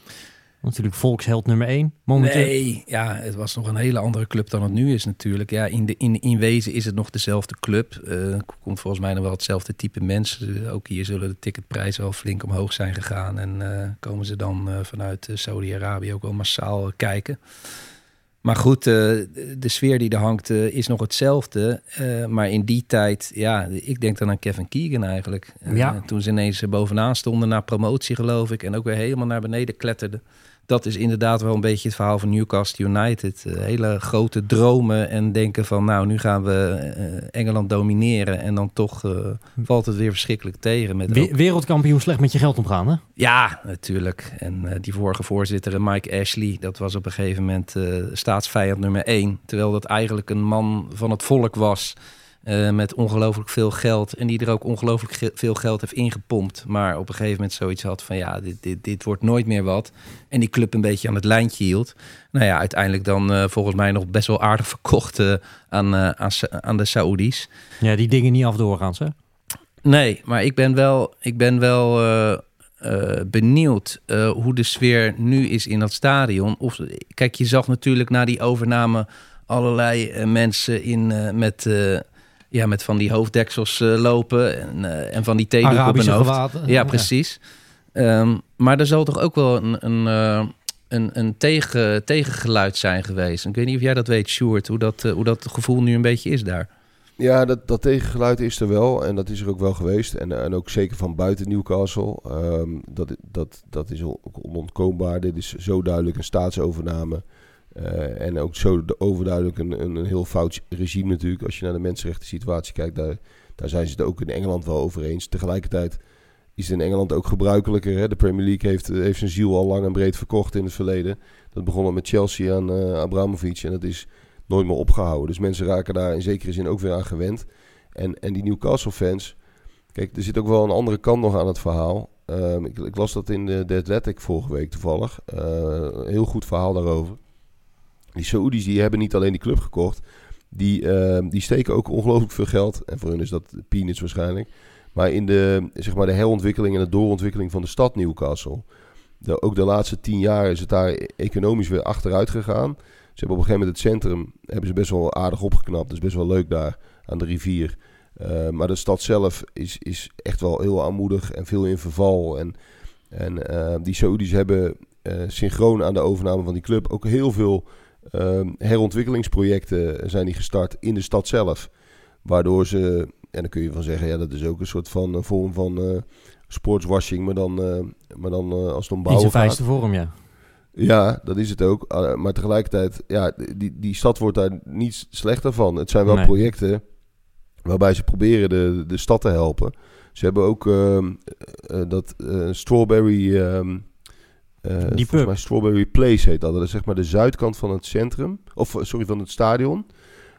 Natuurlijk volksheld nummer 1. Momenteel. Nee, ja, het was nog een hele andere club dan het nu is natuurlijk. Ja, in, de, in, in wezen is het nog dezelfde club. Eh komt volgens mij nog wel hetzelfde type mensen. Ook hier zullen de ticketprijzen wel flink omhoog zijn gegaan. En eh, komen ze dan eh, vanuit eh, Saudi-Arabië ook wel massaal kijken. Maar goed, de sfeer die er hangt is nog hetzelfde. Maar in die tijd, ja, ik denk dan aan Kevin Keegan eigenlijk. Ja. Toen ze ineens bovenaan stonden na promotie, geloof ik. En ook weer helemaal naar beneden kletterden dat is inderdaad wel een beetje het verhaal van Newcastle United. Uh, hele grote dromen en denken van nou, nu gaan we uh, Engeland domineren. En dan toch uh, valt het weer verschrikkelijk tegen. Met We wereldkampioen slecht met je geld omgaan, hè? Ja, natuurlijk. En die vorige voorzitter, Mike Ashley, dat was op een gegeven moment staatsvijand nummer één. Terwijl dat eigenlijk een man van het volk was. Uh, met ongelooflijk veel geld. En die er ook ongelooflijk ge veel geld heeft ingepompt. Maar op een gegeven moment zoiets had van ja, dit, dit, dit wordt nooit meer wat. En die club een beetje aan het lijntje hield. Nou ja, uiteindelijk dan uh, volgens mij nog best wel aardig verkocht uh, aan, aan, aan de Saoedi's. Ja, die dingen niet af doorgaans hè? Nee, maar ik ben wel, ik ben wel benieuwd hoe de sfeer nu is in dat stadion. Of, kijk, je zag natuurlijk na die overname allerlei mensen in met ja, met van die hoofddeksels uh, lopen en, uh, en van die theedoek op hun hoofd. Gewaten. Ja, precies. Ja. Um, maar er zal toch ook wel een, een, uh, een, een tegen, tegengeluid zijn geweest. Ik weet niet of jij dat weet, Sjoerd, hoe dat, hoe dat gevoel nu een beetje is daar. Ja, dat, dat tegengeluid is er wel en dat is er ook wel geweest. En, en ook zeker van buiten Newcastle. Um, dat, dat, dat is ook onontkoombaar. Dit is zo duidelijk een staatsovername. Uh, en ook zo overduidelijk een, een, heel fout regime natuurlijk. Als je naar de mensenrechten situatie kijkt, daar, daar zijn ze het ook in Engeland wel over eens. Tegelijkertijd is het in Engeland ook gebruikelijker. Hè? De Premier League heeft, heeft zijn ziel al lang en breed verkocht in het verleden. Dat begon met Chelsea aan uh, Abramovic en dat is nooit meer opgehouden. Dus mensen raken daar in zekere zin ook weer aan gewend. En, en die Newcastle fans, kijk, er zit ook wel een andere kant nog aan het verhaal. Um, ik, ik, las dat in de, de Athletic vorige week toevallig. Een heel goed verhaal daarover. Die Saoedi's die hebben niet alleen die club gekocht. Die, uh, die steken ook ongelooflijk veel geld. En voor hun is dat peanuts waarschijnlijk. Maar in de, zeg maar de herontwikkeling en de doorontwikkeling van de stad Newcastle. De, ook de laatste tien jaar is het daar economisch weer achteruit gegaan. Ze hebben op een gegeven moment het centrum hebben ze best wel aardig opgeknapt. Is best wel leuk daar aan de rivier. Uh, maar de stad zelf is, is echt wel heel aanmoedig en veel in verval. En, en uh, die Saoedi's hebben synchroon aan de overname van die club ook heel veel uh, herontwikkelingsprojecten zijn die gestart in de stad zelf. Waardoor ze, en dan kun je van zeggen, ja, dat is ook een soort van een vorm van uh, sportswashing, maar dan, uh, maar dan uh, als het om bouwen In zijn vijfste vorm, ja. Ja, dat is het ook. maar tegelijkertijd, ja, die, die stad wordt daar niet slechter van. Het zijn wel nee. projecten waarbij ze proberen de, de stad te helpen. Ze hebben ook uh, dat Strawberry... Uh, die pub. Mij Strawberry Place heet dat. Dat is zeg maar de zuidkant van het centrum. Of sorry, van het stadion.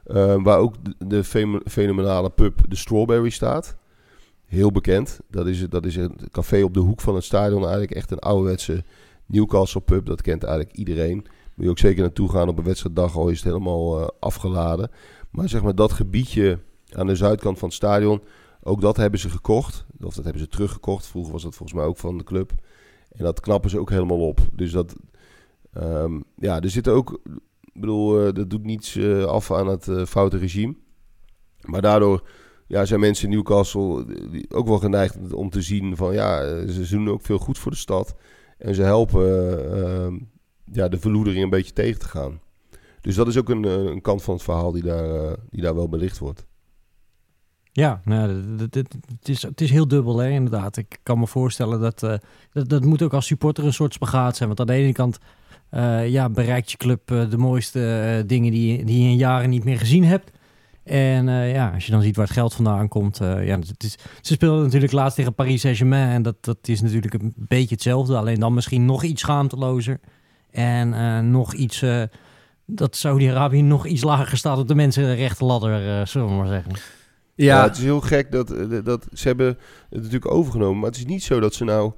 Uh, waar ook de, de fenomenale pub de Strawberry staat. Heel bekend. Dat is, dat is een café op de hoek van het stadion. Eigenlijk echt een ouderwetse Newcastle pub. Dat kent eigenlijk iedereen. Moet je ook zeker naartoe gaan op een wedstrijddag. Al is het helemaal uh, afgeladen. Maar zeg maar dat gebiedje aan de zuidkant van het stadion. Ook dat hebben ze gekocht. Of dat hebben ze teruggekocht. Vroeger was dat volgens mij ook van de club. En dat knappen ze ook helemaal op. Dus dat, um, ja, er zitten ook, ik bedoel, uh, dat doet niets uh, af aan het uh, foute regime. Maar daardoor ja, zijn mensen in Newcastle ook wel geneigd om te zien van, ja, ze doen ook veel goed voor de stad. En ze helpen ja, de verloedering een beetje tegen te gaan. Dus dat is ook een, een kant van het verhaal die daar, die daar wel belicht wordt. Ja, nou, het, is, het is heel dubbel, hè, inderdaad. Ik kan me voorstellen dat, uh, dat dat moet ook als supporter een soort spagaat zijn. Want aan de ene kant uh, ja, bereikt je club uh, de mooiste dingen die, die je in jaren niet meer gezien hebt. En ja, als je dan ziet waar het geld vandaan komt. ja, het is, ze speelden natuurlijk laatst tegen Paris Saint-Germain. En dat, dat is natuurlijk een beetje hetzelfde. Alleen dan misschien nog iets schaamtelozer. En nog iets... dat Saudi-Arabië nog iets lager staat op de mensenrechtenladder, zullen we maar zeggen. Ja. het is heel gek dat, dat ze hebben het natuurlijk overgenomen. Maar het is niet zo dat ze nou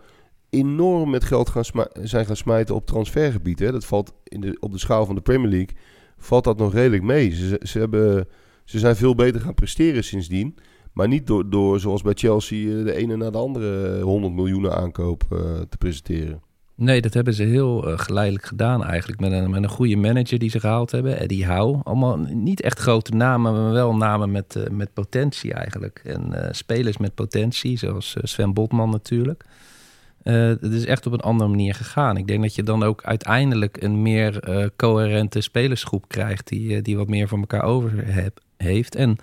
enorm met geld gaan zijn gaan smijten op transfergebied. Hè. Dat valt in de, op de schaal van de Premier League valt dat nog redelijk mee. Ze, ze, hebben, ze zijn veel beter gaan presteren sindsdien. Maar niet door, door zoals bij Chelsea, de ene na de andere 100 miljoenen aankoop uh, te presenteren. Nee, dat hebben ze heel uh, geleidelijk gedaan eigenlijk. Met een, met een goede manager die ze gehaald hebben, Eddie Howe. Allemaal niet echt grote namen, maar wel namen met, uh, met potentie eigenlijk. En uh, spelers met potentie, zoals Sven Botman natuurlijk. Eh, het is echt op een andere manier gegaan. Ik denk dat je dan ook uiteindelijk een meer eh, coherente spelersgroep krijgt... die, eh, die wat meer voor elkaar over heb, heeft. En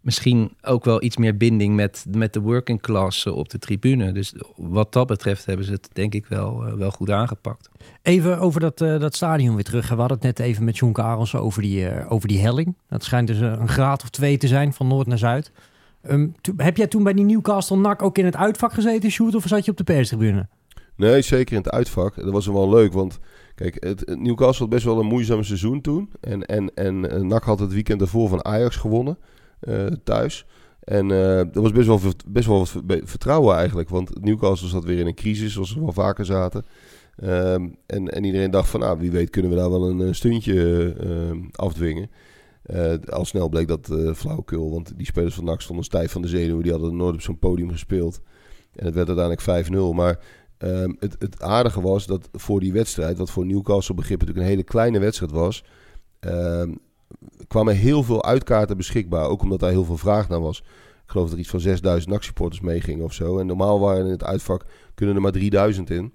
misschien ook wel iets meer binding met, met de working class op de tribune. Dus wat dat betreft hebben ze het denk ik wel, eh, wel goed aangepakt. Even over dat, eh, dat stadion weer terug. We hadden het net even met John Karels over die, eh, over die helling. Dat schijnt dus eh, een graad of twee te zijn, van noord naar zuid. Ehm, to- heb jij toen bij die Newcastle NAC ook in het uitvak gezeten, Sjoerd? Of zat je op de perstribune? Nee, zeker in het uitvak. Dat was wel leuk, want kijk, het, het Newcastle had best wel een moeizaam seizoen toen. En, en, en eh, NAC had het weekend daarvoor van Ajax gewonnen, eh, thuis. En eh dat was best wel, best wel wat ver- vertrouwen eigenlijk, want Newcastle zat weer in een crisis, zoals ze wel vaker zaten. Ehm, en, en iedereen dacht van, nou, wie weet kunnen we daar wel een, eh, stuntje eh, afdwingen. Eh, al snel bleek dat eh flauwekul, want die spelers van NAC stonden stijf van de zenuwen. Die hadden nooit op zo'n podium gespeeld. En het werd uiteindelijk 5-0. Maar Ehm, het, het aardige was dat voor die wedstrijd, wat voor Newcastle begrip natuurlijk een hele kleine wedstrijd was, ehm, kwamen heel veel uitkaarten beschikbaar. Ook omdat daar heel veel vraag naar was. Ik geloof dat er iets van 6000 NAC-supporters meegingen of zo. En normaal waren in het uitvak kunnen er maar 3000 in.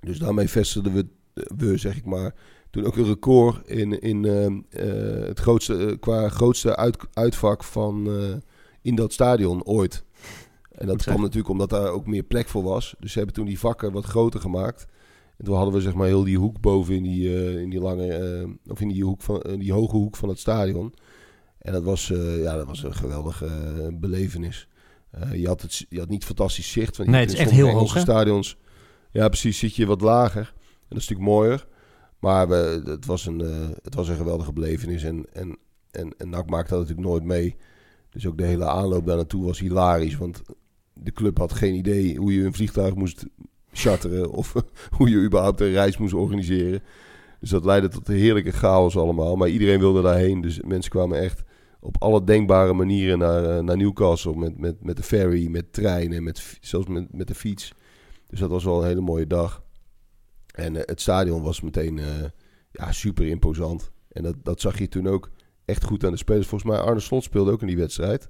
Dus daarmee vestigden we, we zeg ik maar, toen ook een record in, in ehm, eh, het grootste, eh, qua grootste uit, uitvak van, eh, in dat stadion ooit. En dat kwam natuurlijk omdat daar ook meer plek voor was. Dus ze hebben toen die vakken wat groter gemaakt. En toen hadden we zeg maar heel die hoek boven in die, eh, in die lange, eh, of in die, hoek van, eh, die hoge hoek van het stadion. En dat was, ja, dat was een geweldige belevenis. Je, had het, je had niet fantastisch zicht. Want Nee, het is echt heel hoog, stadions. Ja, precies. Zit je wat lager. En dat is natuurlijk mooier. Maar we, het, was een, het was een geweldige belevenis. En, en, en, en NAC maakte dat natuurlijk nooit mee. Dus ook de hele aanloop daar naartoe was hilarisch. Want de club had geen idee hoe je een vliegtuig moest charteren. Of hoe je überhaupt een reis moest organiseren. Dus dat leidde tot heerlijke chaos allemaal. Maar iedereen wilde daarheen. Dus mensen kwamen echt op alle denkbare manieren naar, eh, naar Newcastle. Met, met, met de ferry, met treinen, met, zelfs met, met de fiets. Dus dat was wel een hele mooie dag. En eh, het stadion was meteen eh, ja, super imposant. En dat, dat zag je toen ook echt goed aan de spelers. Volgens mij Arne Slot speelde ook in die wedstrijd.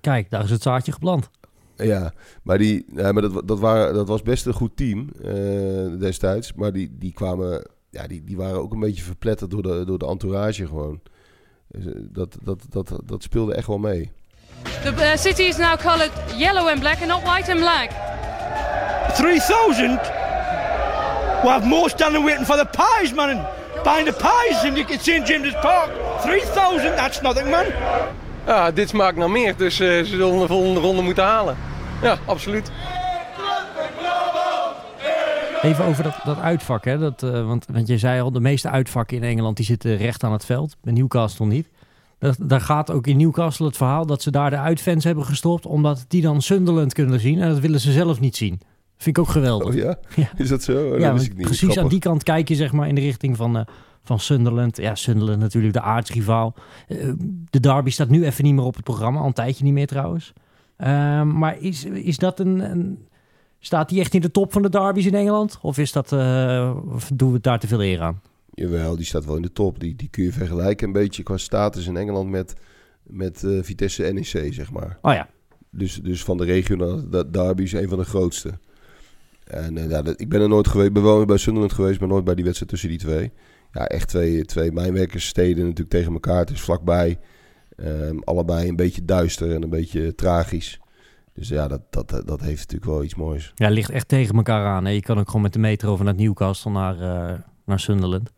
Kijk, daar is het zaadje geplant. Ja, maar, die, ja, maar dat, dat, waren, dat was best een goed team eh, destijds. Maar die, die kwamen, ja, die, die waren ook een beetje verpletterd door de, door de entourage gewoon. Dus, eh, dat, dat, dat, dat speelde echt wel mee. The uh, city is now coloured yellow and black and not white and black. 3,000? We'll have more standing waiting for the pies, man. And buying the pies in the- St. James's Park. 3,000? That's nothing, man. Ja, dit smaakt naar meer, dus eh, ze zullen de volgende ronde moeten halen. Ja, absoluut. Even over dat, dat uitvak, hè? Dat, eh, want, want je zei al, de meeste uitvakken in Engeland die zitten recht aan het veld. Bij Newcastle niet. Dat, daar gaat ook in Newcastle het verhaal dat ze daar de uitfans hebben gestopt, omdat die dan Sunderland kunnen zien. En dat willen ze zelf niet zien. Vind ik ook geweldig. Oh ja? Ja. Is dat zo? Oh, dat ik niet. precies aan die kant kijk je zeg maar in de richting van, eh, van Sunderland. Ja, Sunderland natuurlijk de aardsrivaal. Eh, de derby staat nu even niet meer op het programma, al een tijdje niet meer trouwens. Ehm, maar is, is dat een, een- Staat die echt in de top van de derbies in Engeland? Of is dat, eh, of doen we daar te veel eer aan? Jawel, die staat wel in de top. Die, die kun je vergelijken een beetje qua status in Engeland met, met eh, Vitesse NEC, zeg maar. Oh ja, Dus, dus van de regionale da- derbies een van de grootste. En ja, dat- ik ben er nooit geweest, ben wel bij Sunderland geweest, maar nooit bij die wedstrijd tussen die twee. Ja, echt twee, twee mijnwerkerssteden natuurlijk tegen elkaar. Het is vlakbij. Ehm, allebei een beetje duister en een beetje tragisch. Dus ja, dat, dat, dat heeft natuurlijk wel iets moois. ja, ligt echt tegen elkaar aan. Hè? Je kan ook gewoon met de metro vanuit Newcastle naar, eh, naar Sunderland.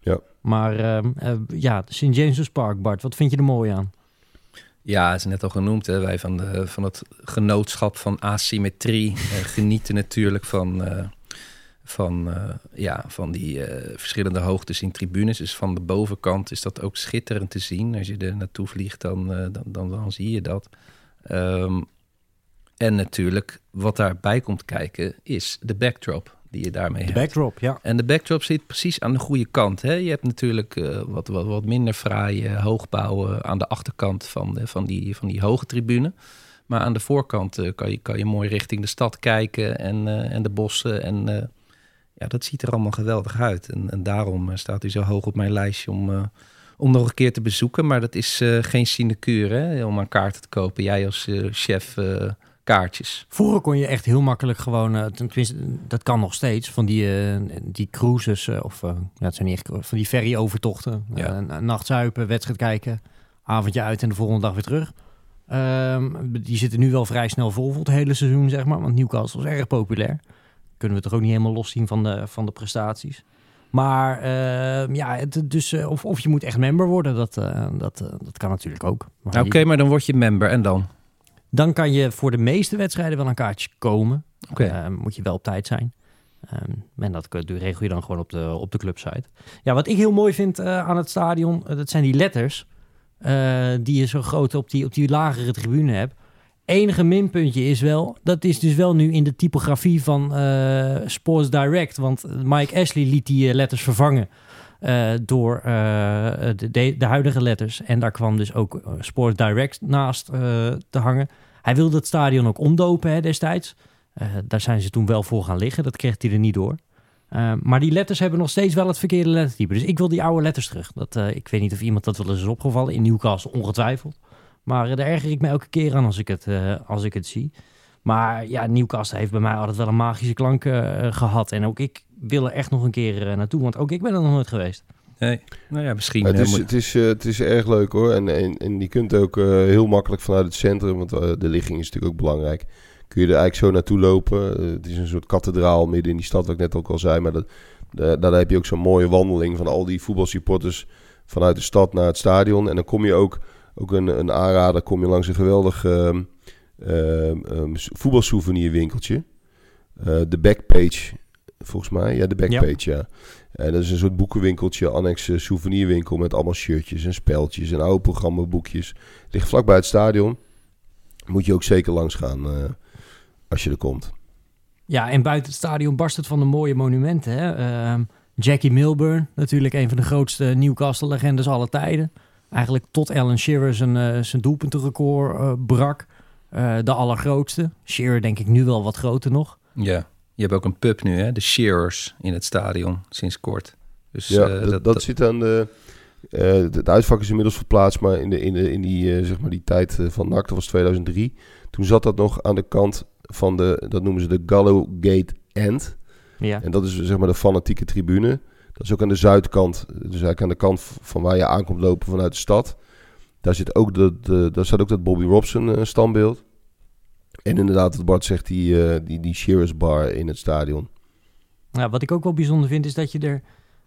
Ja. Maar ehm, eh, ja, St. James's Park, Bart, wat vind je er mooi aan? Ja, het is net al genoemd. Hè. Wij van, de, van het genootschap van asymmetrie eh, genieten natuurlijk van, eh, van, eh, ja, van die eh, verschillende hoogtes in tribunes. Dus van de bovenkant is dat ook schitterend te zien. Als je er naartoe vliegt, dan, eh, dan, dan, dan zie je dat. Ehm, en natuurlijk, wat daarbij komt kijken, is de backdrop die je daarmee De hebt. backdrop, ja. En de backdrop zit precies aan de goede kant. Hè? Je hebt natuurlijk wat, wat, wat minder fraaie hoogbouwen aan de achterkant van, de, van, die, van die hoge tribune. Maar aan de voorkant kan, je, kan je mooi richting de stad kijken en, en de bossen. En ja, dat ziet er allemaal geweldig uit. En, en daarom eh, staat hij zo hoog op mijn lijstje om, eh, om nog een keer te bezoeken. Maar dat is eh, geen sinecure hè, om aan kaarten te kopen. Jij als chef kaartjes. Vroeger kon je echt heel makkelijk gewoon, tenminste, dat kan nog steeds, van die, die cruises, of eh, ja, het zijn niet echt, van die ferry-overtochten. Ja. Eh, een nacht zuipen, wedstrijd kijken, avondje uit en de volgende dag weer terug. Ehm, die zitten nu wel vrij snel vol voor het hele seizoen, zeg maar, want Newcastle is erg populair. Kunnen we toch ook niet helemaal loszien van de, van de prestaties. Maar ehm, ja, het, dus, eh, of, of je moet echt member worden, dat, eh, dat, eh, dat kan natuurlijk ook. Oké, maar dan word je member en dan? dan kan je voor de meeste wedstrijden wel een kaartje komen. Oké. Moet je wel op tijd zijn. Ehm, en dat regel je dan gewoon op de, op de clubsite. Ja, wat ik heel mooi vind aan het stadion, dat zijn die letters. die je zo groot op die, op die lagere tribune hebt. Enige minpuntje is wel, dat is dus wel nu in de typografie van eh, Sports Direct. Want Mike Ashley liet die eh, letters vervangen eh, door de, de, huidige letters. En daar kwam dus ook Sports Direct naast te hangen. Hij wilde het stadion ook omdopen hè, destijds. Daar zijn ze toen wel voor gaan liggen. Dat kreeg hij er niet door. Maar die letters hebben nog steeds wel het verkeerde lettertype. Dus ik wil die oude letters terug. Dat, ik weet niet of iemand dat wel eens is opgevallen. In Newcastle ongetwijfeld. Maar eh, daar erger ik me elke keer aan als ik het, eh, als ik het zie. Maar ja, Newcastle heeft bij mij altijd wel een magische klank eh, gehad. En ook ik wil er echt nog een keer eh, naartoe. Want ook ik ben er nog nooit geweest. Nee. Nou ja, misschien. Maar het, is, het, is, het is erg leuk hoor. En, en, en je kunt ook eh, heel makkelijk vanuit het centrum, want de ligging is natuurlijk ook belangrijk. Kun je er eigenlijk zo naartoe lopen. Het is een soort kathedraal midden in die stad, wat ik net ook al zei. Maar dat, da- daar heb je ook zo'n mooie wandeling van al die voetbalsupporters vanuit de stad naar het stadion. En dan kom je ook, ook een, een aanrader, kom je langs een geweldig ehm, ehm, voetbalsouvenirwinkeltje. Eh, de Backpage, volgens mij. Ja, de Backpage, ja. En dat is een soort boekenwinkeltje, annex eh, souvenirwinkel met allemaal shirtjes en speltjes en oude programmaboekjes. Ligt vlakbij het stadion. Moet je ook zeker langs gaan eh, als je er komt. Ja, en buiten het stadion barst het van de mooie monumenten. Hè? Jackie Milburn, natuurlijk een van de grootste Newcastle-legendes aller tijden. Eigenlijk tot Alan Shearer zijn, eh, zijn doelpuntenrecord eh, brak. Eh, de allergrootste. Shearer denk ik nu wel wat groter nog. Ja, je hebt ook een pub nu, hè? De Shearers in het stadion, sinds kort. Dus Ja, eh, dat, dat, zit aan de... eh, het- uitvak is inmiddels verplaatst, maar in, de, in, de, in die, eh, zeg maar die tijd van NAC, dat was 2003. Toen zat dat nog aan de kant van de, dat noemen ze de Gallow Gate End. Ja. En dat is zeg maar de fanatieke tribune. Dat is ook aan de zuidkant, dus eigenlijk aan de kant van waar je aankomt lopen vanuit de stad. Daar, zit ook de, de, daar staat ook dat Bobby Robson eh, standbeeld. En inderdaad, wat Bart zegt, die, eh, die, die Shearers Bar in het stadion. Ja, wat ik ook wel bijzonder vind, is dat je er,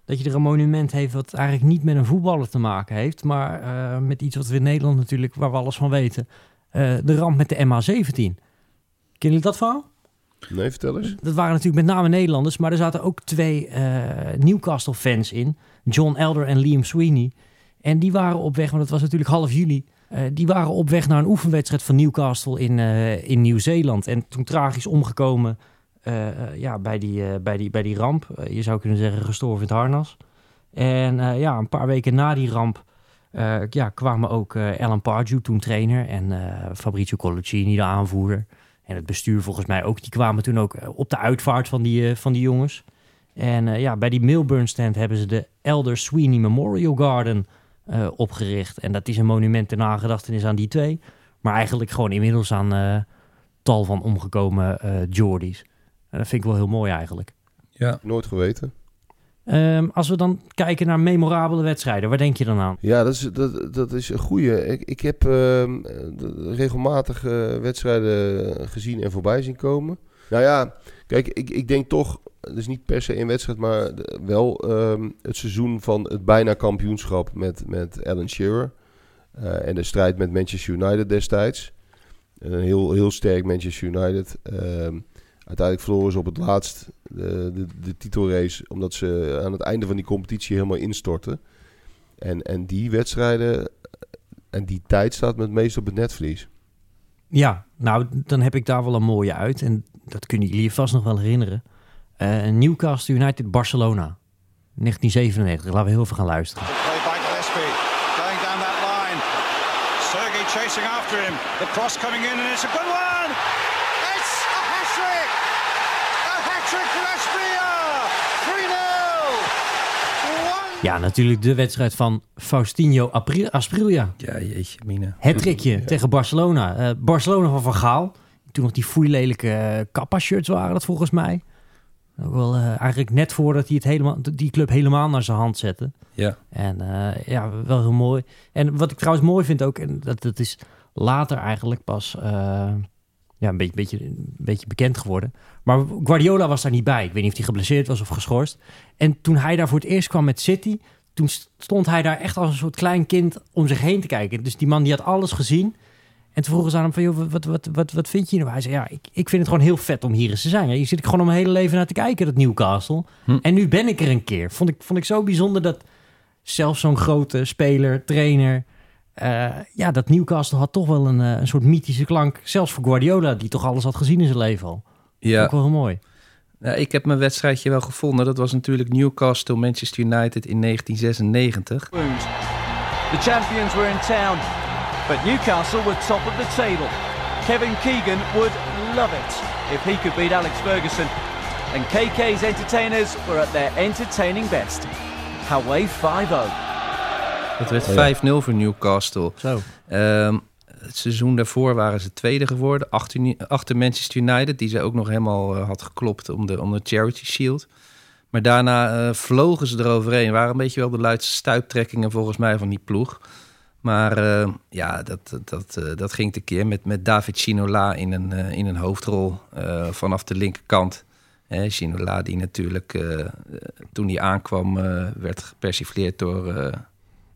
dat je er een monument heeft... wat eigenlijk niet met een voetballer te maken heeft... maar eh, met iets wat we in Nederland natuurlijk, waar we alles van weten. De ramp met de MH17. Kennen jullie dat verhaal? Nee, vertel eens. Dat waren natuurlijk met name Nederlanders, maar er zaten ook twee eh, Newcastle-fans in. John Elder en Liam Sweeney. En die waren op weg, want het was natuurlijk half juli. eh, die waren op weg naar een oefenwedstrijd van Newcastle in, eh, in Nieuw-Zeeland. En toen tragisch omgekomen ja, bij, die, bij, die, bij die ramp. Je zou kunnen zeggen gestorven in het harnas. En ja, een paar weken na die ramp ja, kwamen ook Alan Pardew, toen trainer, en Fabrizio Colocini, de aanvoerder. En het bestuur volgens mij ook. Die kwamen toen ook eh, op de uitvaart van die, eh, van die jongens. En eh, ja, bij die Milburn stand hebben ze de Elder Sweeney Memorial Garden eh, opgericht. En dat is een monument ter nagedachtenis aan die twee. Maar eigenlijk gewoon inmiddels aan eh, tal van omgekomen eh Geordies. En dat vind ik wel heel mooi eigenlijk. Ja. Nooit geweten. Ehm, als we dan kijken naar memorabele wedstrijden, waar denk je dan aan? Ja, dat is, dat, dat is een goeie. Ik, ik heb ehm, regelmatig wedstrijden gezien en voorbij zien komen. Nou ja, kijk, ik, ik denk toch, is niet per se een wedstrijd, maar wel ehm, het seizoen van het bijna kampioenschap met, met Alan Shearer. Eh, en de strijd met Manchester United destijds. Een heel, heel sterk Manchester United. Uiteindelijk verloren ze op het laatst de, de, de titelrace, omdat ze aan het einde van die competitie helemaal instortten. En, en die wedstrijden en die tijd staat met meest op het netvlies. Ja, nou, dan heb ik daar wel een mooie uit. En dat kunnen jullie je vast nog wel herinneren. Eh, Newcastle United Barcelona. 1997. Laten we heel even gaan luisteren. Play by Gillespie, going down that line. Sergei chasing after him. The cross coming in, and it's a good one. Ja, natuurlijk de wedstrijd van Faustinho Apri- Asprilla. Ja, jeetje, Mina. Het trickje tegen Barcelona. Eh, Barcelona van Van Gaal. toen nog die foeilelijke uh, kappa-shirts waren dat volgens mij. Ook wel eh, eigenlijk net voordat hij het helemaal, die club helemaal naar zijn hand zette. Ja. En eh, ja, wel heel mooi. En wat ik trouwens mooi vind ook, en dat, dat is later eigenlijk pas ja, een beetje, beetje, een beetje bekend geworden. Maar Guardiola was daar niet bij. Ik weet niet of hij geblesseerd was of geschorst. En toen hij daar voor het eerst kwam met City, toen stond hij daar echt als een soort klein kind om zich heen te kijken. Dus die man die had alles gezien. En toen vroegen ze aan hem van, joh, wat, wat, wat, wat vind je nou? Hij zei, ja, ik, ik vind het gewoon heel vet om hier eens te zijn. Hier zit ik gewoon om mijn hele leven naar te kijken, dat Newcastle. Hm. En nu ben ik er een keer. Vond ik, vond ik zo bijzonder dat zelfs zo'n grote speler, trainer... Uh, ja, dat Newcastle had toch wel een, uh, een soort mythische klank. Zelfs voor Guardiola, die toch alles had gezien in zijn leven al. Ja. Ook wel heel mooi. Ja, ik heb mijn wedstrijdje wel gevonden. Dat was natuurlijk Newcastle Manchester United in 1996. The champions were in town, but Newcastle were top of the table. Kevin Keegan would love it if he could beat Alex Ferguson. And KK's entertainers were at their entertaining best. Away 5-0. Het werd 5-0 voor Newcastle. Zo. Um, het seizoen daarvoor waren ze tweede geworden. Achter, achter Manchester United, die ze ook nog helemaal uh, had geklopt om de, om de Charity Shield. Maar daarna uh, vlogen ze eroverheen. Waren een beetje wel de luidste stuiptrekkingen volgens mij van die ploeg. Maar uh, ja, dat, dat, dat ging tekeer met, met David Chinola in een, in een hoofdrol vanaf de linkerkant. Hè, Chinola die natuurlijk toen hij aankwam werd gepersifleerd door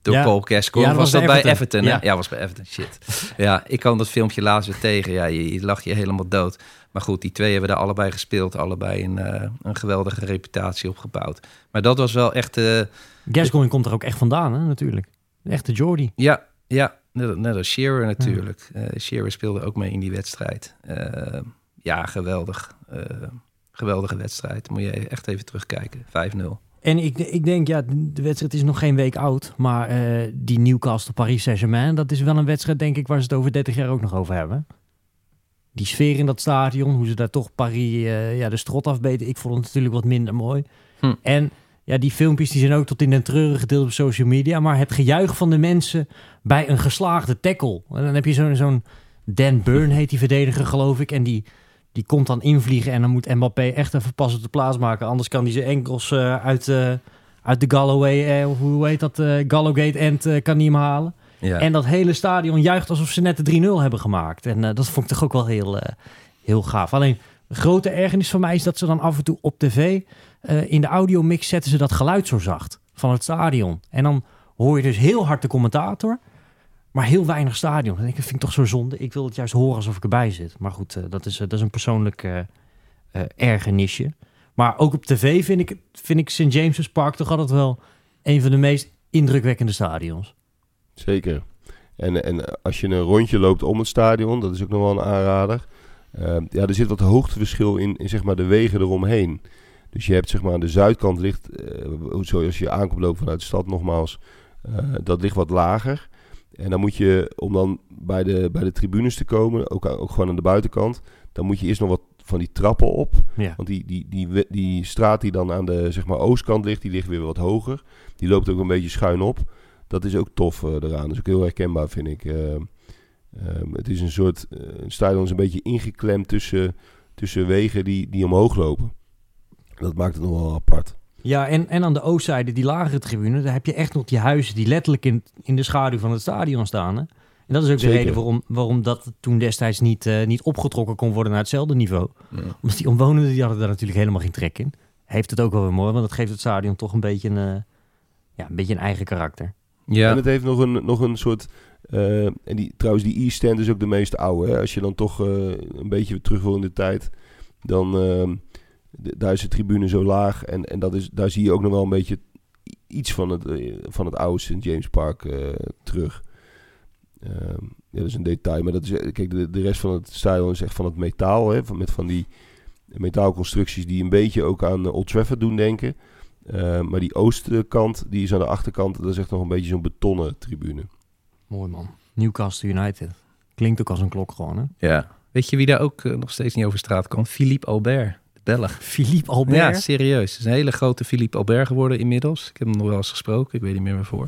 door ja. Paul Gascoigne. Ja, was, dat bij Everton? Ja. ja, was bij Everton. Shit. ja, ik kwam dat filmpje laatst weer tegen. Ja, je, je lag je helemaal dood. Maar goed, die twee hebben daar allebei gespeeld. Allebei een, uh, een geweldige reputatie opgebouwd. Maar dat was wel echt... Uh, Gascoigne komt er ook echt vandaan, hè, natuurlijk. De echte Jordy. Ja, ja. Net, net als Shearer natuurlijk. Uh, Shearer speelde ook mee in die wedstrijd. Ja, geweldig. geweldige wedstrijd. Moet je echt even terugkijken. 5-0. En ik, ik denk, ja, de wedstrijd is nog geen week oud. Maar uh, die Newcastle Paris Saint-Germain, dat is wel een wedstrijd, denk ik, waar ze het over 30 jaar ook nog over hebben. Die sfeer in dat stadion, hoe ze daar toch Paris uh, ja, de strot afbeten. Ik vond het natuurlijk wat minder mooi. Hm. En ja, die filmpjes die zijn ook tot in den treuren gedeeld op social media. Maar het gejuich van de mensen bij een geslaagde tackle. En dan heb je zo'n zo'n Dan Burn heet die verdediger, geloof ik. En die die komt dan invliegen en dan moet Mbappé echt even pas op de plaats maken. Anders kan hij zijn enkels uh, uit, uh, uit de Galloway, uh, hoe heet dat, Gallowgate end kan hij hem halen. Ja. En dat hele stadion juicht alsof ze net de 3-0 hebben gemaakt. En dat vond ik toch ook wel heel, heel gaaf. Alleen, grote ergernis van mij is dat ze dan af en toe op tv... in de audiomix zetten ze dat geluid zo zacht van het stadion. En dan hoor je dus heel hard de commentator maar heel weinig stadion. Dat vind ik toch zo zonde. Ik wil het juist horen alsof ik erbij zit. Maar goed, uh, dat, is, uh, dat is een persoonlijk uh, ergernisje. Maar ook op tv vind ik, vind ik St. James's Park toch altijd wel een van de meest indrukwekkende stadions. Zeker. En, en als je een rondje loopt om het stadion, dat is ook nog wel een aanrader. ja, er zit wat hoogteverschil in, in zeg maar de wegen eromheen. Dus je hebt zeg maar aan de zuidkant ligt, zoals je aankomt lopen vanuit de stad nogmaals, dat ligt wat lager. En dan moet je, om dan bij de, bij de tribunes te komen, ook, ook gewoon aan de buitenkant, dan moet je eerst nog wat van die trappen op. Ja. Want die, die, die, die straat die dan aan de zeg maar, oostkant ligt, die ligt weer wat hoger. Die loopt ook een beetje schuin op. Dat is ook tof uh, eraan. Dat is ook heel herkenbaar, vind ik. Uh, het is een soort, uh, een stadion is een beetje ingeklemd tussen, tussen wegen die, die omhoog lopen. Dat maakt het nog wel apart. Ja, en, en aan de oostzijde, die lagere tribune, daar heb je echt nog die huizen die letterlijk in, in de schaduw van het stadion staan. Hè? En dat is ook de reden waarom, waarom dat toen destijds niet, uh, niet opgetrokken kon worden naar hetzelfde niveau. Ja. Omdat die omwonenden, die hadden daar natuurlijk helemaal geen trek in. Heeft het ook wel weer mooi, want dat geeft het stadion toch een beetje een, uh, ja, een, beetje een eigen karakter. Ja. En het heeft nog een, nog een soort... Uh, en die, trouwens, die East Stand is ook de meest oude. Hè? Als je dan toch een beetje terug wil in de tijd, dan ehm, daar is de tribune zo laag. En, en dat is, daar zie je ook nog wel een beetje iets van het, eh, van het oude St. James Park uh, terug. Uh, ja, dat is een detail. Maar dat is, eh, kijk, de, de rest van het stadion is echt van het metaal. Hè, van, met van die metaalconstructies die een beetje ook aan Old Trafford doen denken. Uh, maar die oostkant, die is aan de achterkant. Dat is echt nog een beetje zo'n betonnen tribune. Mooi man. Newcastle United. Klinkt ook als een klok gewoon, hè? Ja. Weet je wie daar ook nog steeds niet over straat kan? Philippe Albert. Belg. Philippe Albert? Ja, serieus. Het is een hele grote Philippe Albert geworden inmiddels. Ik heb hem nog wel eens gesproken, ik weet niet meer waarvoor.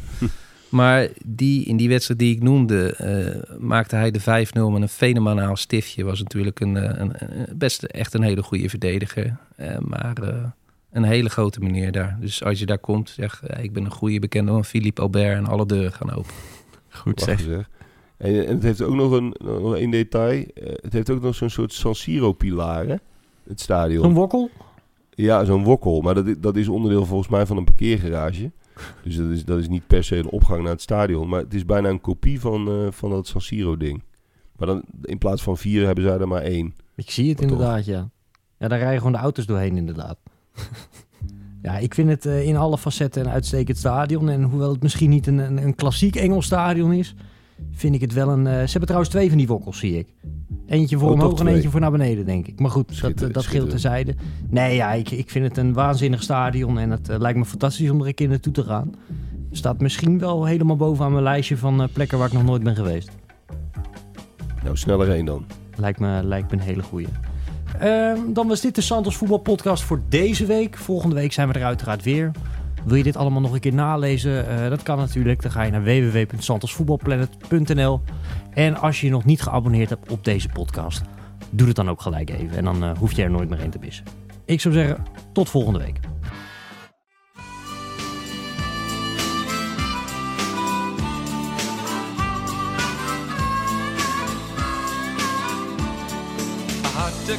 Maar die, in die wedstrijd die ik noemde, eh, maakte hij de 5-0 met een fenomenaal stiftje. Was natuurlijk een, eh, een, een- best echt een hele goede verdediger. Eh, maar eh, een hele grote meneer daar. Dus als je daar komt, zeg ik ben een goede bekende van Philippe Albert en alle deuren gaan open. Goed zeg. En, en het heeft ook nog een, nog detail. Het heeft ook nog zo'n soort San Siro-pilaar, hè? Het stadion. Zo'n wokkel? Ja, zo'n wokkel. Maar dat, dat is onderdeel volgens mij van een parkeergarage. Dus dat is, dat is niet per se een opgang naar het stadion. Maar het is bijna een kopie van, eh, van dat San Siro-ding. Maar dan in plaats van vier hebben zij er maar één. Ik zie het Maar toch. inderdaad, ja. Ja, daar rijden gewoon de auto's doorheen, inderdaad. ja, ik vind het eh, in alle facetten een uitstekend stadion. En hoewel het misschien niet een, een, een klassiek Engels stadion is, vind ik het wel een... eh, ze hebben trouwens twee van die wokkels, zie ik. Eentje voor Oh, omhoog en eentje voor naar beneden, denk ik. Maar goed, dat, eh, dat scheelt terzijde. Nee, ja, ik, ik vind het een waanzinnig stadion. En het eh, lijkt me fantastisch om er een keer naartoe te gaan. Staat misschien wel helemaal bovenaan mijn lijstje van plekken waar ik nog nooit ben geweest. Nou, sneller één dan. Lijkt me, lijkt me een hele goeie. Ehm, dan was dit de Santos Voetbalpodcast voor deze week. Volgende week zijn we er uiteraard weer. Wil je dit allemaal nog een keer nalezen? Eh, dat kan natuurlijk. Dan ga je naar www.santosvoetbalplanet.nl En als je je nog niet geabonneerd hebt op deze podcast, doe het dan ook gelijk even. En dan eh, hoef je er nooit meer in te missen. Ik zou zeggen, tot volgende week.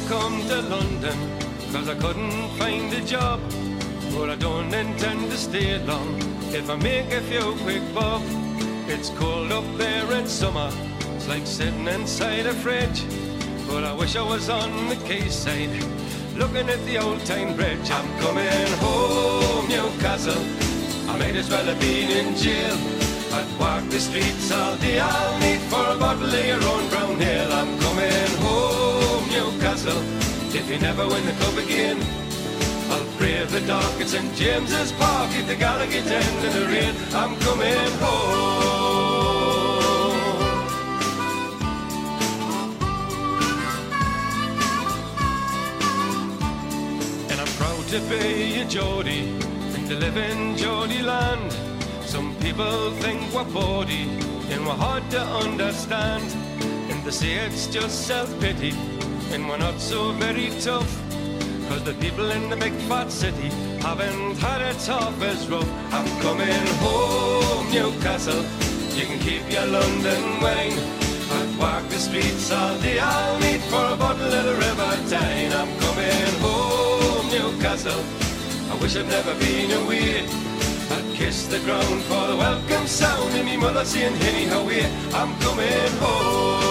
Come to London couldn't job. But I don't intend to stay long if I make a few quick bob. It's cold up there in summer, it's like sitting inside a fridge. But I wish I was on the quayside, looking at the old town bridge. I'm coming home, Newcastle. I might as well have been in jail. I'd walk the streets all day. I'll need for a bottle of your own brown ale. I'm coming home, Newcastle. If you never win the cup again, The dark at St James's Park if the Gallagher end in the rain. I'm coming home. And I'm proud to be a Geordie and to live in Geordie land. Some people think we're bawdy and we're hard to understand. And they say it's just self-pity and we're not so very tough. Cause the people in the big fat city haven't had it tough as rough. I'm coming home, Newcastle. You can keep your London wine. I'd walk the streets all day. I'll meet for a bottle of the River Tyne. I'm coming home, Newcastle. I wish I'd never been away. I'd kiss the ground for the welcome sound. And me mother saying, Henny, how? I'm coming home.